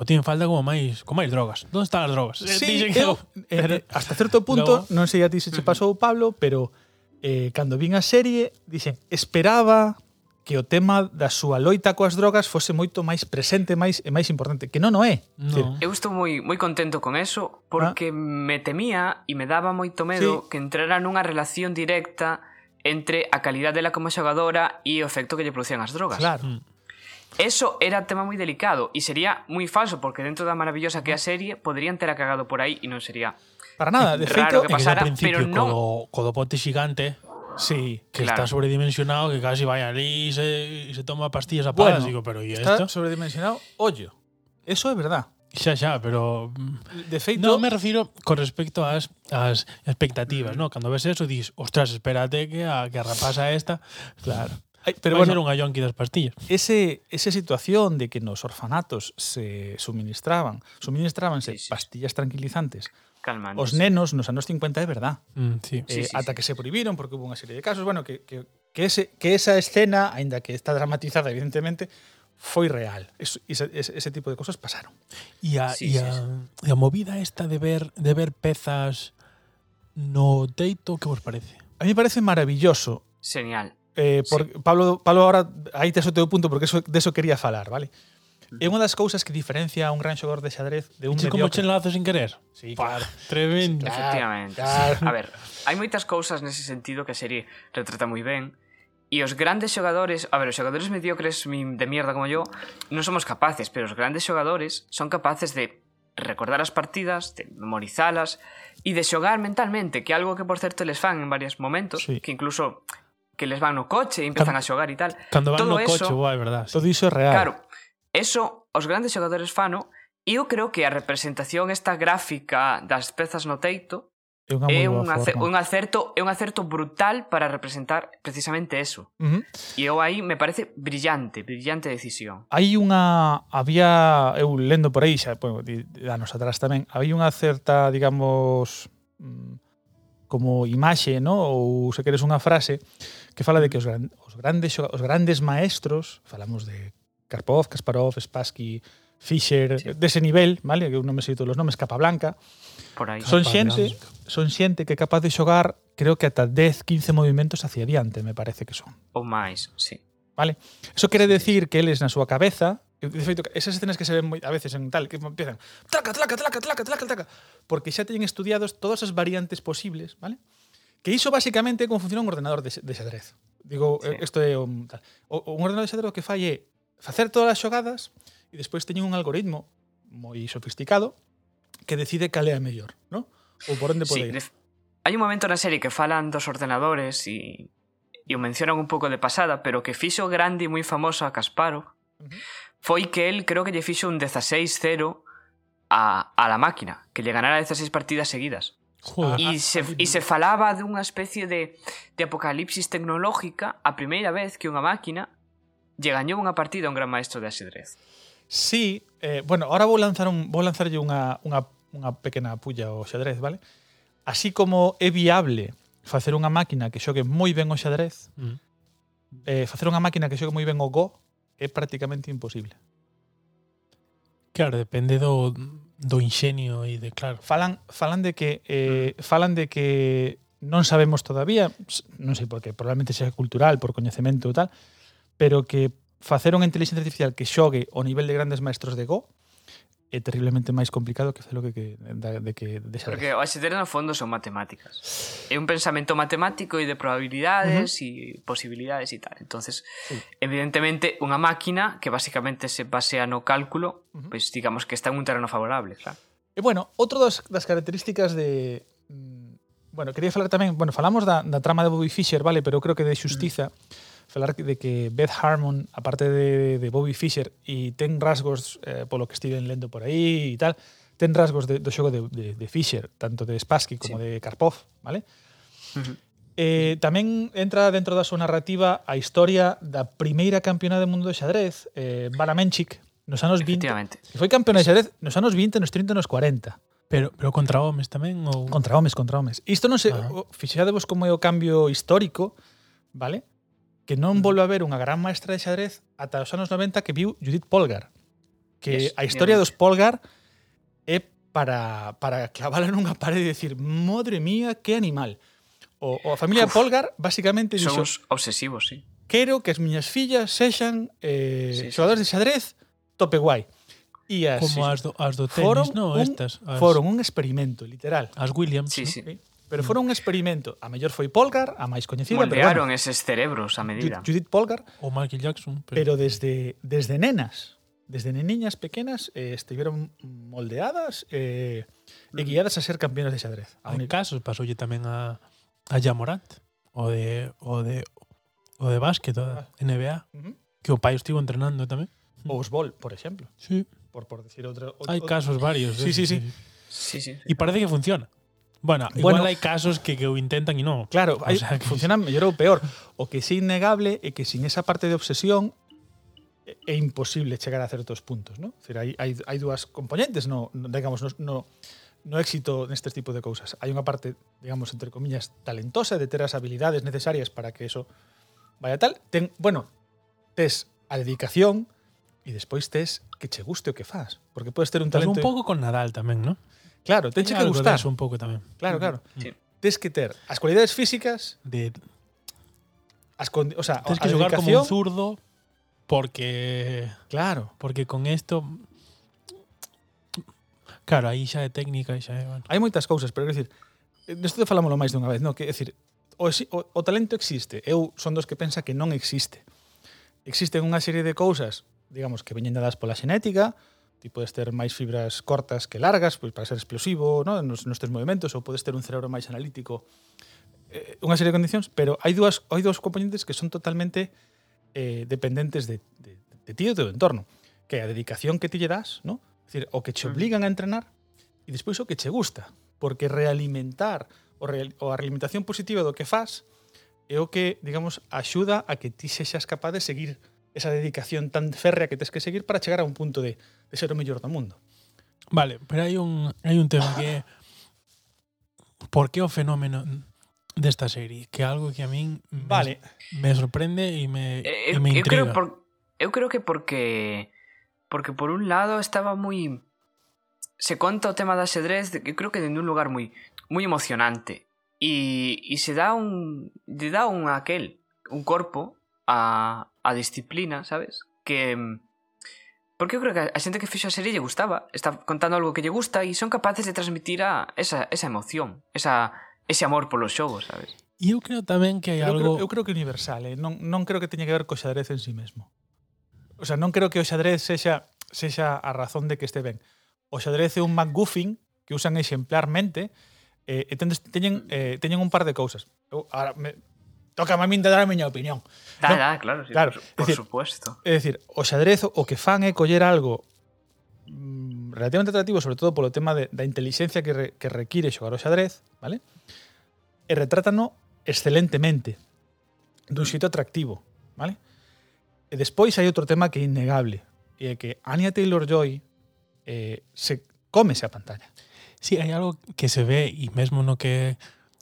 O en falta como máis, como máis drogas. Onde están as drogas? Sí, Dixen que eu, eh, eh, hasta certo punto, Logo. non sei a ti se che pasou Pablo, pero eh, cando vin a serie, dixen, esperaba que o tema da súa loita coas drogas fose moito máis presente máis e máis importante, que non o é. No. Eu estou moi moi contento con eso porque ah. me temía e me daba moito medo sí. que entrara nunha relación directa entre a calidad dela como xogadora e o efecto que lle producían as drogas. Claro. Mm. Eso era tema moi delicado e sería moi falso porque dentro da maravillosa que é a serie poderían ter acagado por aí e non sería Para nada, de feito, raro que pasara, pero non... Codo, codo ponte xigante, Sí, que claro. está sobredimensionado, que casi vaya allí y se, eh, y se toma pastillas a. Bueno, Digo, pero ¿y está esto? sobredimensionado, ollo. Eso é verdad. Xa, xa, pero... De feito... no me refiro con respecto ás, ás expectativas, no? Cando ves eso, dis, ostras, espérate que a, que a rapaza esta... Claro. Ay, pero Vai bueno, ser un gallonqui das pastillas. Ese, esa situación de que nos orfanatos se suministraban, suministrábanse sí, sí. pastillas tranquilizantes Calmantes. Os nenos nos anos 50 é verdad. Mm, sí. Eh, sí, sí, ata sí. que se prohibiron porque hubo unha serie de casos, bueno, que, que, que, ese, que esa escena, aínda que está dramatizada evidentemente, foi real. Es, ese, ese tipo de cosas pasaron. E a, sí, e a, sí, sí. a movida esta de ver de ver pezas no teito, que vos parece? A mí me parece maravilloso. Genial. Eh, por, sí. Pablo, Pablo, ahora aí tes o teu punto porque eso, de eso quería falar, vale? É unha das cousas que diferencia a un gran xogador de xadrez de un mediocre. como che sin querer. Sí, claro. Tremendo. Claro, Efectivamente. Claro. A ver, hai moitas cousas nese sentido que a serie retrata moi ben, E os grandes xogadores, a ver, os xogadores mediocres de mierda como yo, non somos capaces, pero os grandes xogadores son capaces de recordar as partidas, de memorizalas e de xogar mentalmente, que é algo que por certo les fan en varios momentos, sí. que incluso que les van no coche e empezan cando, a xogar e tal. Cando van Todo no eso, coche, boa, é verdad. Sí. Todo iso é real. Claro, Eso os grandes xogadores fano e eu creo que a representación esta gráfica das pezas no teito é, unha é un, acer, un acerto é un acerto brutal para representar precisamente eso. Uh -huh. E eu aí me parece brillante, brillante decisión. Hai unha había eu lendo por aí xa, pois, bueno, danos atrás tamén, había unha certa, digamos, mm, como imaxe, ¿no? ou se queres unha frase que fala de que os, gran, os grandes os grandes maestros, falamos de Karpov, Kasparov, Spassky, Fischer, sí. dese nivel, vale? Que eu non me sei todos os nomes, Capablanca. Por aí. Son xente, son xente que é capaz de xogar, creo que ata 10, 15 movimentos hacia adiante, me parece que son. Ou máis, sí. Vale? Eso quere decir que eles na súa cabeza De feito, esas escenas que se ven moi, a veces en tal, que empiezan traca, traca, traca, traca, traca, traca, porque xa teñen estudiados todas as variantes posibles, vale? Que iso basicamente é como funciona un ordenador de, de xadrez. Digo, isto sí. Eh, é un, tal. O, un ordenador de xadrez que fai é facer todas as xogadas e despois teñen un algoritmo moi sofisticado que decide cal é a mellor, ¿no? Ou por onde pode sí, ir. Hai un momento na serie que falan dos ordenadores e e o mencionan un pouco de pasada, pero que fixo grande e moi famoso a Kasparov uh -huh. foi que el creo que lle fixo un 16-0 a, a la máquina, que lle ganara 16 partidas seguidas. Joder, e ah, se, e se falaba dunha especie de, de apocalipsis tecnolóxica a primeira vez que unha máquina lle gañou unha partida a un gran maestro de ajedrez. Sí, eh, bueno, ahora vou lanzar un, vou lanzarlle unha, unha, unha pequena pulla ao xadrez, vale? Así como é viable facer unha máquina que xogue moi ben o xadrez, mm. eh, facer unha máquina que xogue moi ben o Go é prácticamente imposible. Claro, depende do, do inxenio e de claro. Falan falan de que eh, mm. falan de que non sabemos todavía, non sei por que, probablemente sea cultural, por coñecemento ou tal, pero que facer unha inteligencia artificial que xogue ao nivel de grandes maestros de Go é terriblemente máis complicado que facelo que, que de que de xa Porque o ASTR no fondo son matemáticas. É un pensamento matemático e de probabilidades e uh -huh. posibilidades e tal. Entonces, sí. evidentemente, unha máquina que basicamente se basea no cálculo, uh -huh. pois pues, digamos que está en un terreno favorable, claro. E bueno, outro das, das características de mm, Bueno, quería falar tamén, bueno, falamos da, da trama de Bobby Fischer, vale, pero creo que de xustiza uh -huh falar de que Beth Harmon, aparte de, de Bobby Fischer, e ten rasgos, eh, polo que estiven lendo por aí e tal, ten rasgos de, do xogo de, de, de Fischer, tanto de Spassky como sí. de Karpov, vale? Uh -huh. Eh, tamén entra dentro da súa narrativa a historia da primeira campeona do mundo de xadrez, eh, Bala Menchik, nos anos 20. Que foi campeona de xadrez nos anos 20, nos 30 e nos 40. Pero, pero contra homes tamén? Ou... Contra homes, contra homes. Isto non se... Ah. Fixadevos como é o cambio histórico, vale? que non volve a ver unha gran maestra de xadrez ata os anos 90 que viu Judith Polgar. Que yes, a historia dos Polgar é para, para clavala nunha parede e decir «Madre mía, que animal!» O, o a familia Uf, Polgar basicamente dixo obsesivos, sí. Quero que as miñas fillas sexan eh, sí, sí, xogadores sí. de xadrez tope guai. E as, Como as do, as do tenis, no, un, estas. As... Foron un experimento, literal. As Williams. Sí, ¿no? sí. Okay? Pero foron un experimento. A mellor foi Polgar, a máis coñecida, pero Moldearon bueno, eses cerebros a medida. Ju- Judith Polgar, Ou Michael Jackson. Pero, pero desde desde nenas, desde neniñas pequenas eh, estiveron moldeadas eh, e guiadas a ser campeones de xadrez. A única. casos pasoulle tamén a, a Jamorant o de o de o de básquet, o da NBA, Ujú. que o pai estivo entrenando tamén. O os bol, por exemplo. Sí. por, por decir outro... Hai casos varios. Sí, eh, sí, sí. Sí, sí. E parece que funciona. Bueno, igual bueno, hai casos que, que o intentan e non. Claro, o sea, que... funcionan mellor ou peor. O que sí innegable é que sin esa parte de obsesión é imposible chegar a certos puntos, ¿no? Decir, hai, hai, hai dúas componentes, no, digamos, no, no, no éxito nestes tipo de cousas. Hai unha parte, digamos, entre comillas, talentosa de ter as habilidades necesarias para que eso vaya tal. Ten, bueno, tes a dedicación e despois tes que che guste o que fas. Porque podes ter un talento... Pues un pouco con Nadal tamén, ¿no? Claro, tenche que gustar. un pouco tamén. Claro, mm, claro. Sí. Tes que ter as cualidades físicas de as o sea, tes que xogar como un zurdo porque claro, porque con esto... Claro, aí xa é técnica, xa é, bueno. Hai moitas cousas, pero quer decir, nesto te falámoslo máis dunha vez, no, que decir, o, o, o talento existe. Eu son dos que pensa que non existe. Existen unha serie de cousas, digamos, que veñen dadas pola xenética, Ti podes ter máis fibras cortas que largas, pois para ser explosivo, no? nos, nos teus movimentos, ou podes ter un cerebro máis analítico, eh, unha serie de condicións, pero hai dúas hai dúas componentes que son totalmente eh, dependentes de, de, de ti e do teu entorno, que é a dedicación que ti lle das, no? decir, o que che mm. obligan a entrenar e despois o que che gusta, porque realimentar o, real, o a realimentación positiva do que faz é o que, digamos, axuda a que ti sexas capaz de seguir esa dedicación tan férrea que tens que seguir para chegar a un punto de, de ser o mellor do mundo. Vale, pero hai un hai un tema que é por que o fenómeno desta serie, que é algo que a min vale. me, sorprende e me, eh, me intriga. Eu creo, por, eu creo que porque porque por un lado estaba moi se conta o tema da xadrez, eu creo que dende un lugar moi moi emocionante e, e se dá un lle dá un aquel, un corpo a, a disciplina, sabes? Que... Mm, porque eu creo que a xente que fixo a serie lle gustaba, está contando algo que lle gusta e son capaces de transmitir a esa, esa emoción, esa, ese amor polos xogos, sabes? E eu creo tamén que hai algo... Eu creo, eu creo que universal, eh? non, non creo que teña que ver co xadrez en sí mesmo. O sea, non creo que o xadrez sexa, sexa a razón de que este ben. O xadrez é un MacGuffin que usan exemplarmente eh, e tendes, teñen, eh, teñen un par de cousas. Eu, ahora, me, toca a min de dar a miña opinión. Da, no, da, claro, sí, claro. Por, por supuesto. É dicir, o xadrez o que fan é coller algo mm, relativamente atractivo, sobre todo polo tema de, da intelixencia que, re, que require xogar o xadrez, vale? E retrátano excelentemente, dun xeito atractivo, vale? E despois hai outro tema que é innegable, e é que Anya Taylor-Joy eh, se come a pantalla. Sí, hai algo que se ve, e mesmo no que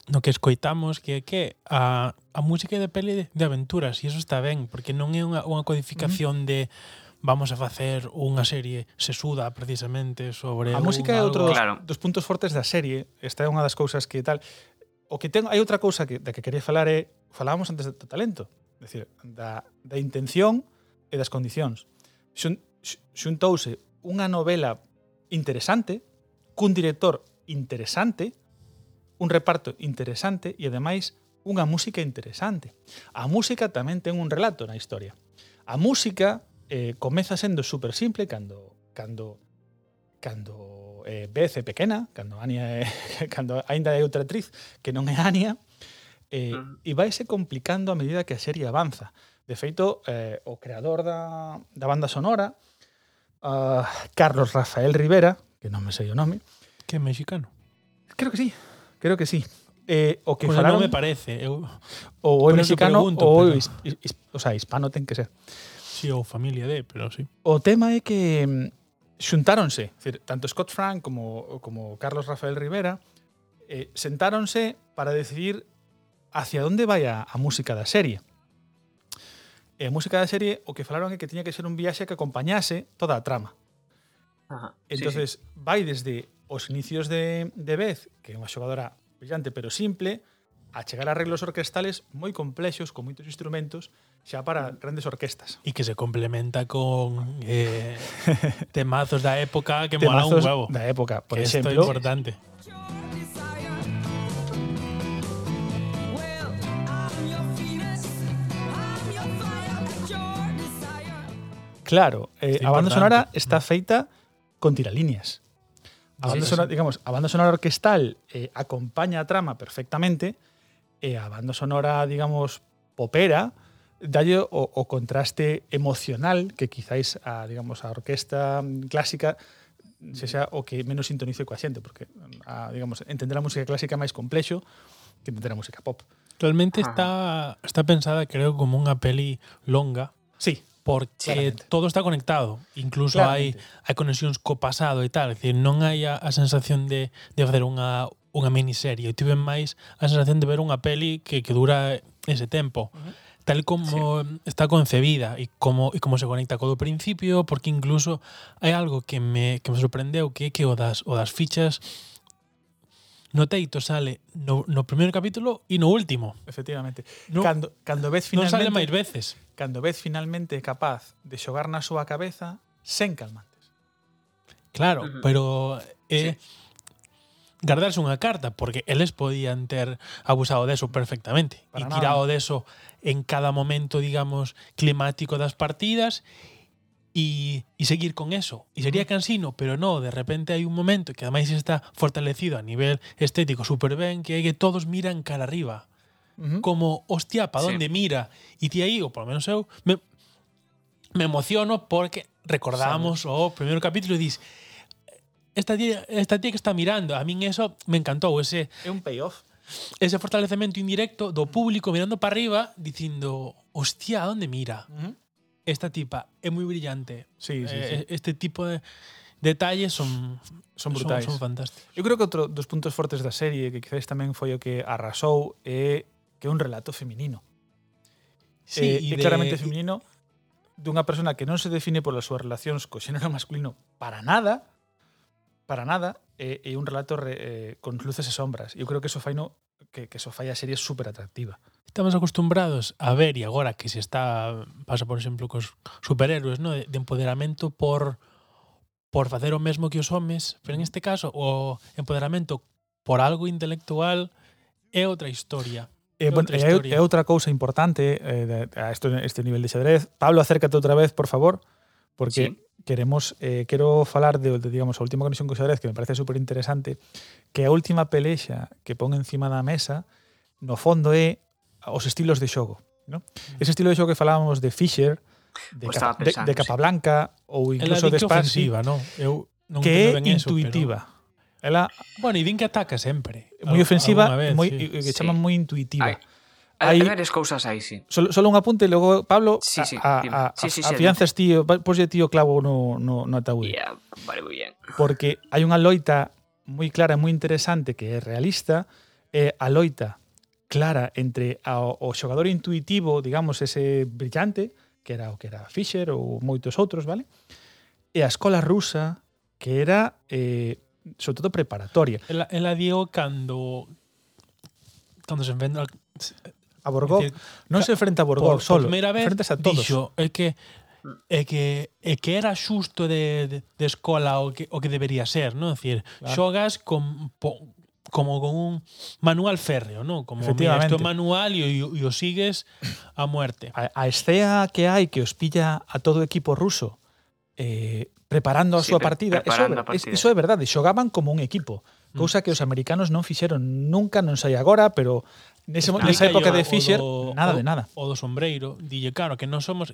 no que escoitamos que é que a, a música é de peli de aventuras e eso está ben, porque non é unha, unha codificación mm. de vamos a facer unha serie sesuda precisamente sobre A música é outro dos, claro. dos puntos fortes da serie, esta é unha das cousas que tal. O que ten hai outra cousa que da que quería falar é falábamos antes do talento, é dicir, da da intención e das condicións. Xun, xuntouse unha novela interesante cun director interesante un reparto interesante e ademais unha música interesante. A música tamén ten un relato na historia. A música eh, comeza sendo super simple cando cando cando eh, Beth é pequena, cando Ania é, cando aínda é outra actriz que non é Ania, eh, mm. e vaise complicando a medida que a serie avanza. De feito, eh, o creador da, da banda sonora, uh, Carlos Rafael Rivera, que non me sei o nome, que é mexicano. Creo que sí. Creo que sí. Eh, o que pues falaron, non me parece. Eh, Eu, ou o mexicano pregunto, ou pero... is, is, o sea, hispano ten que ser. Sí, ou familia de, pero sí. O tema é que mm, xuntáronse, decir, tanto Scott Frank como, como Carlos Rafael Rivera, eh, sentáronse para decidir hacia onde vai a, a música da serie. E a música da serie o que falaron é que tiña que ser un viaxe que acompañase toda a trama. Ajá, entonces sí, sí. vai desde os inicios de, de Beth, que é unha xogadora brillante pero simple, a chegar a arreglos orquestales moi complexos, con moitos instrumentos, xa para grandes orquestas. E que se complementa con eh, temazos da época que mola un huevo. da época, por que esto é exemplo, importante. Claro, eh, a banda sonora está feita con tiralíneas. A banda, sí, sonora, sí. digamos, a banda sonora orquestal eh, acompaña a trama perfectamente, eh, a banda sonora, digamos, popera, dalle o, o contraste emocional que quizáis a, digamos, a orquesta clásica se xa o que menos sintonice coa xente, porque a, digamos, entender a música clásica é máis complexo que entender a música pop. Realmente está está pensada, creo, como unha peli longa. Sí porque Claramente. todo está conectado, incluso Claramente. hai hai conexións co pasado e tal, é dicir, non hai a, a sensación de, de facer unha unha miniserie, eu tive máis a sensación de ver unha peli que, que dura ese tempo. Uh -huh tal como sí. está concebida e como e como se conecta co do principio, porque incluso hai algo que me, que me sorprendeu que é que o das, o das fichas no teito sale no, no primeiro capítulo e no último. Efectivamente. No, cando, cando ves finalmente... Non sale máis veces. Cando ves finalmente capaz de xogar na súa cabeza sen calmantes. Claro, uh -huh. pero... Eh, sí. Gardarse unha carta, porque eles podían ter abusado deso perfectamente Para e tirado deso en cada momento, digamos, climático das partidas y, y seguir con eso. Y sería cansino, pero no, de repente hai un momento que ademais está fortalecido a nivel estético super ben, que é que todos miran cara arriba. Uh -huh. Como, hostia, pa dónde sí. mira? E ti aí, ou polo menos eu, me, me emociono porque recordamos o oh, primeiro capítulo e dis esta tía, esta tía que está mirando, a min eso me encantou, ese é un payoff. Ese fortalecemento indirecto do público mirando para arriba dicindo, hostia, a onde mira? Uh -huh esta tipa é moi brillante. Sí, sí, eh, sí. Este tipo de detalles son son brutais. Son, son fantásticos. Eu creo que outro dos puntos fortes da serie que quizás tamén foi o que arrasou é eh, que é un relato feminino. Sí, eh, é de, claramente feminino y... dunha persona que non se define polas súas relacións co xénero masculino para nada, para nada, eh, é, é un relato re, eh, con luces e sombras. Eu creo que eso fai no, que, que eso fai a serie super atractiva estamos acostumbrados a ver e agora que se está pasa por exemplo cos superhéroes, no, de, de empoderamento por por facer o mesmo que os homes, pero en este caso o empoderamento por algo intelectual é outra historia. É, bueno, outra historia. é, é outra cousa importante eh, de, a este, este nivel de xadrez. Pablo, acércate outra vez, por favor, porque sí. queremos eh, quero falar de, de digamos, a última conexión co xadrez que me parece super interesante, que a última pelexa que pon encima da mesa no fondo é os estilos de xogo. No? Mm. Ese estilo de xogo que falábamos de Fischer, de, pois capa, pensando, de, de Capablanca sí. ou incluso de Spansi, ¿no? Eu non que é intuitiva. Eso, pero... Ela, bueno, e din que ataca sempre. Moi ofensiva, vez, moi, sí. Eh, que chaman sí. moi intuitiva. Hai, hai, hai varias cousas aí, sí. Solo, solo un apunte, logo, Pablo, sí, sí, a, dime. a, sí, sí, a, sí, afianzas sí, tío, poslle tío clavo no, no, no ataúd. Yeah, vale, moi bien. Porque hai unha loita moi clara, e moi interesante, que é realista, é a loita clara entre a, o xogador intuitivo, digamos, ese brillante, que era o que era Fischer ou moitos outros, vale? E a escola rusa, que era eh, sobre todo preparatoria. Ela, ela digo cando cando se enfrenta a Borgó. non se enfrenta a Borgó por, solo, primeira vez a todos. Dixo, é que é que é que era xusto de, de, de escola o que o que debería ser, non? É dicir, claro. xogas con po, como con un manual férreo, ¿no? Como Efectivamente. Mira, esto é manual e o, e o sigues a muerte. A, a escena que hai que os pilla a todo o equipo ruso eh, preparando a sí, súa partida, eso, a partida. Eso é verdade, xogaban como un equipo, mm. cousa que os americanos non fixeron nunca, non sei agora, pero Nese, nesa época de Fischer, do, nada o, de nada. O do sombreiro, dille, claro, que non somos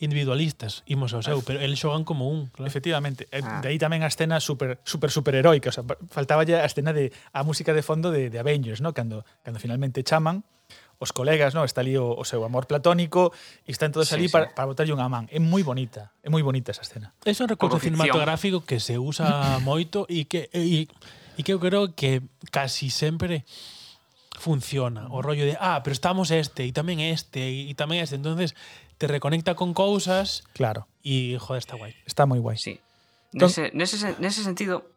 individualistas, imos ao seu, ah. pero eles xogan como un. Claro. Efectivamente. Eh, ah. De aí tamén a escena super, super, super heroica. O sea, faltaba ya a escena de a música de fondo de, de Avengers, ¿no? cando, cando finalmente chaman, os colegas, no, está ali o, o seu amor platónico e están todos sí, ali sí. para, para botarlle unha man. É moi bonita, é moi bonita esa escena. É un recurso cinematográfico que se usa moito e que e, e que eu creo que casi sempre funciona. O rollo de, ah, pero estamos este, e tamén este, e tamén este. Entonces, te reconecta con cousas. Claro. E, joder, está guai. Está moi guai. Sí. Nese, nese, nese sentido,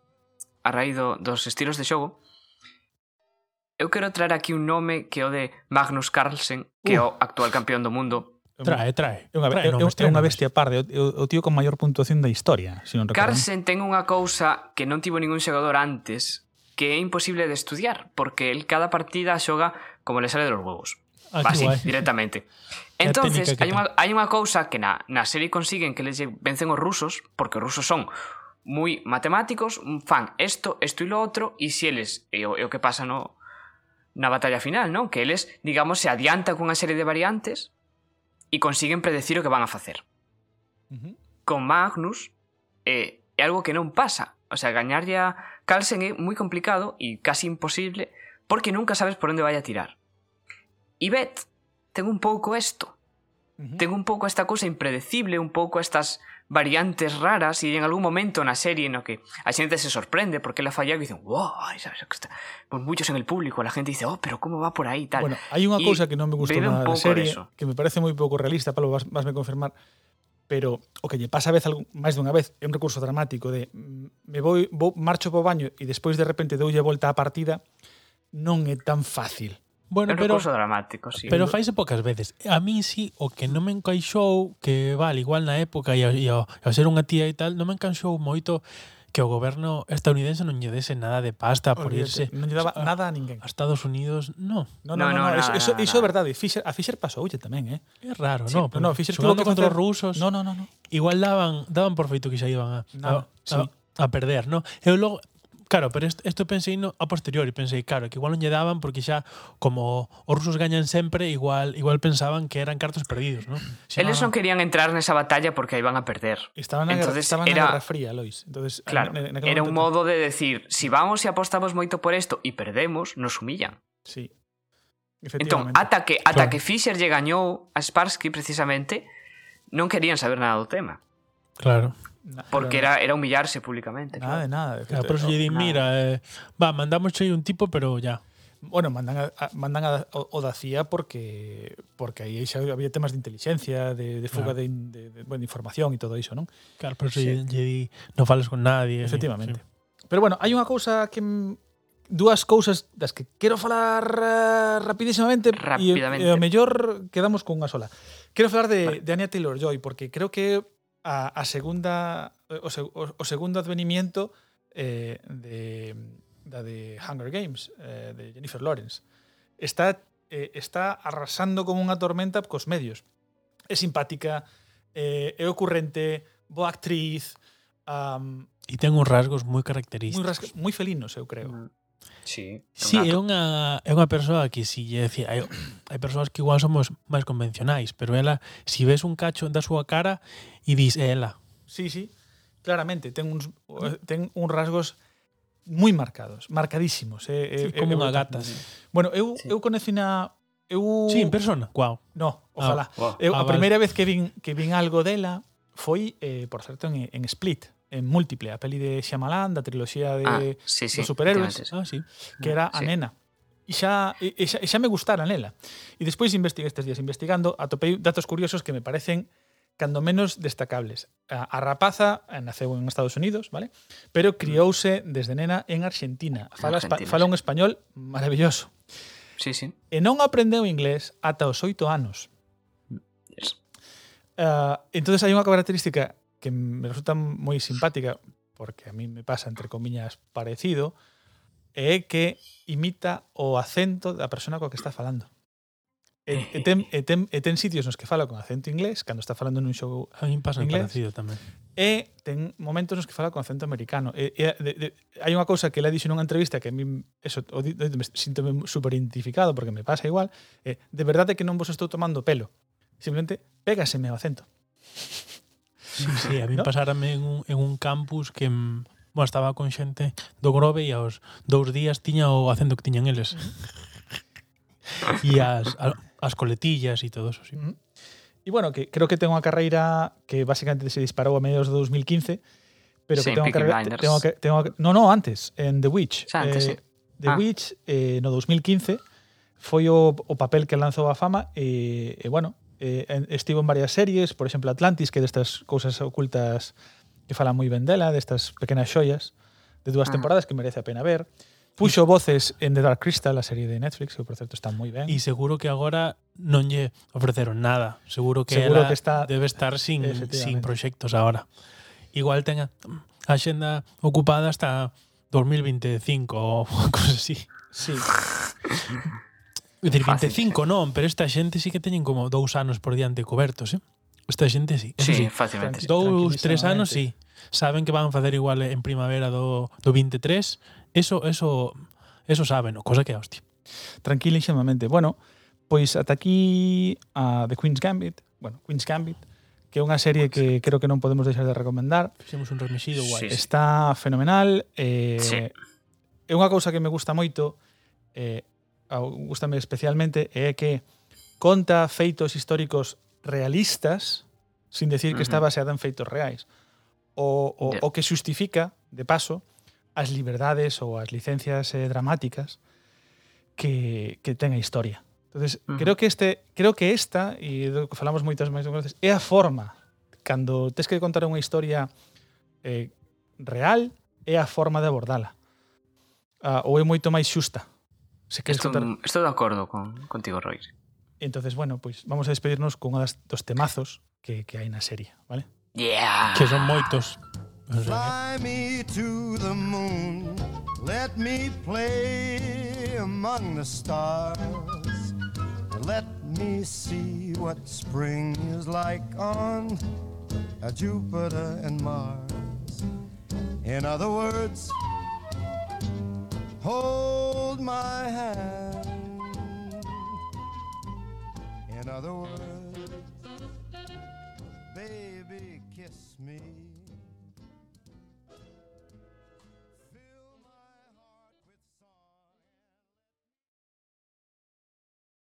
a raíz do, dos estilos de xogo, eu quero traer aquí un nome que é o de Magnus Carlsen, que é o actual campeón do mundo. Trae, trae. É unha, trae, nomes, é, trae unha bestia par, o, o, o tío con maior puntuación da historia, se non recordo. Carlsen ten unha cousa que non tivo ningún xogador antes, que é imposible de estudiar, porque el cada partida xoga como le sale los huevos. Ah, así, guay. directamente. Entonces, hai unha, hai unha cousa que na, na serie consiguen que les vencen os rusos, porque os rusos son moi matemáticos, fan esto, esto e lo outro, e si eles, e o, e o que pasa no, na batalla final, non? Que eles, digamos, se adianta cunha serie de variantes e consiguen predecir o que van a facer. Uh -huh. Con Magnus é, eh, é algo que non pasa. O sea, gañarlle a Carlsen es muy complicado y casi imposible porque nunca sabes por dónde vaya a tirar. Y Bet, tengo un poco esto. Tengo un poco esta cosa impredecible, un poco estas variantes raras y en algún momento en la serie en la que la gente se sorprende porque la falla y dicen, wow. Pues muchos en el público, la gente dice, oh, pero ¿cómo va por ahí? Tal. Bueno, hay una cosa que no me gustó nada de la serie, eso. que me parece muy poco realista, Pablo, vas, vas a confirmar, pero o que lle pasa a vez máis dunha vez é un recurso dramático de mm, me vou, vou marcho po baño e despois de repente doulle volta á partida non é tan fácil. Bueno, é un pero, recurso dramático, sí. Pero faise poucas veces. A min sí, o que non me encaixou, que vale, igual na época e a- e ao, ao ser unha tía e tal, non me encaixou moito que o goberno estadounidense non lle dese nada de pasta Olvídate, por irse. Non lle daba a, nada a ninguén. A Estados Unidos, no. No, no, no, no, no, no eso, no, eso, no, iso é verdade. Fischer, a Fischer pasoulle tamén, eh? É raro, sí, no, pero no, Fischer tuvo que contra os rusos. No, no, no, no. Igual daban, daban por feito que xa iban a, nada, a, sí. a, a perder, no? Eu logo Claro, pero isto, isto pensei no, a posteriori, pensei, claro, que igual non lle daban porque xa como os rusos gañan sempre, igual igual pensaban que eran cartos perdidos, ¿no? Si Eles non querían entrar nesa batalla porque aí iban a perder. Estaban na, Entonces, estaban era, na guerra fría, Lois. Entonces, claro, en, en era un modo de decir, si vamos e apostamos moito por isto e perdemos, nos humillan. Sí. Entón, ata que, ata claro. que Fischer lle gañou a Sparsky precisamente, non querían saber nada do tema. Claro. Porque era, era humillarse públicamente. Nada claro. de nada. Claro, por eso lle din, mira, eh, va, mandamos un tipo, pero ya. Bueno, mandan a, a mandan a, o, o da CIA porque porque aí xa había temas de inteligencia, de, de fuga claro. de, de, de, bueno, de información e todo iso, non? Claro, por eso sí. lle, lle di, non fales con nadie. Efectivamente. Sí. Pero bueno, hai unha cousa que dúas cousas das que quero falar uh, rapidísimamente e, e mellor quedamos con unha sola. Quero falar de, vale. de Anya Taylor-Joy porque creo que a, a segunda o, seg, o, o segundo advenimiento eh, de, da de Hunger Games, eh, de Jennifer Lawrence. Está, eh, está arrasando como unha tormenta cos medios. É simpática, eh, é ocurrente, boa actriz... Um, e ten uns rasgos moi característicos. Moi, rasgo, moi felinos, eu creo. Mm. Sí, sí é unha, é unha persoa que si lle decía, hai, hai persoas que igual somos máis convencionais, pero ela, si ves un cacho da súa cara e dis, é ela. Sí, sí, claramente, ten uns, ten uns rasgos moi marcados, marcadísimos. É, é, sí, eh, como eh, unha gata. Sí. Bueno, eu, sí. eu conecina Eu... Sí, en persona. Wow. No, ah, ojalá. Ah, wow. Eu, ah, a vale. primeira vez que vin, que vin algo dela foi, eh, por certo, en, en Split en múltiple, a peli de Shyamalan, da triloxía de ah, sí, sí, dos superhéroes, ah, sí, que era mm, sí. a nena. E xa, e, xa, e xa me gustara nela. E despois investiguei estes días investigando, atopei datos curiosos que me parecen cando menos destacables. A, a rapaza naceu en Estados Unidos, vale? Pero criouse mm. desde nena en Argentina. Fala, Argentina, fala un español maravilloso. Sí, sí. E non aprendeu inglés ata os oito anos. Yes. Uh, entonces hai unha característica que me resulta moi simpática, porque a mí me pasa, entre comiñas, parecido, é que imita o acento da persona coa que está falando. E, eh, e, ten, e, ten, e ten sitios nos que fala con acento inglés, cando está falando nun show a mí pasa inglés, parecido tamén. E ten momentos nos que fala con acento americano. E, e, de, de, hai unha cousa que le dixo nunha entrevista que a mí eso, o, di, me sinto super identificado porque me pasa igual. Eh, de verdade que non vos estou tomando pelo. Simplemente pégaseme o acento. Sí, sí, a mí ¿no? pasárame en un, en un campus que mm, bueno, estaba con xente do Grove e aos dous días tiña o acento que tiñan eles. e as, as coletillas e todo eso, sí. E bueno, que creo que ten unha carreira que basicamente se disparou a mediados de 2015, pero sí, que ten unha carreira ten unha, ten unha, no, no, antes, en The Witch. Xa, antes, eh, sí. The ah. Witch eh, no 2015 foi o, o papel que lanzou a fama e, e bueno, eh, estivo en varias series, por exemplo Atlantis, que é destas cousas ocultas que fala moi ben dela, destas pequenas xoias de dúas ah. temporadas que merece a pena ver. Puxo voces en The Dark Crystal, a serie de Netflix, que por certo está moi ben. E seguro que agora non lle ofreceron nada. Seguro que seguro ela que está, debe estar sin, sin proxectos agora. Igual ten a, a xenda ocupada hasta 2025 ou cosas así. Sí. Decir, 25 fácil, non, pero esta xente sí que teñen como dous anos por diante cobertos, eh? Esta xente sí. Eso sí, sí, fácilmente. Dous, tres anos, sí. Saben que van a facer igual en primavera do, do 23. Eso, eso, eso saben, o cosa que hostia. Tranquilísimamente. Bueno, pois ata aquí a The Queen's Gambit. Bueno, Queen's Gambit que é unha serie que creo que non podemos deixar de recomendar. Fixemos un remexido guai. Sí, sí. Está fenomenal. Eh, sí. É unha cousa que me gusta moito eh, gustame especialmente é que conta feitos históricos realistas sin decir que uh -huh. está baseada en feitos reais o, o, yeah. o que xustifica, de paso, as liberdades ou as licencias eh, dramáticas que, que ten a historia. Entonces, uh -huh. creo que este, creo que esta, e do que falamos moitas máis veces, é a forma cando tes que contar unha historia eh, real, é a forma de abordala. Ah, ou é moito máis xusta Se queres Estou, contar... estou de acordo con, contigo, Roy. Entonces, bueno, pois vamos a despedirnos con das, dos temazos que, que hai na serie, vale? Yeah! Que son moitos. Fly me to the moon. Let me play among the stars. Let me see what spring is like on Jupiter and Mars. In other words, hold my hand. In other words, baby, kiss me.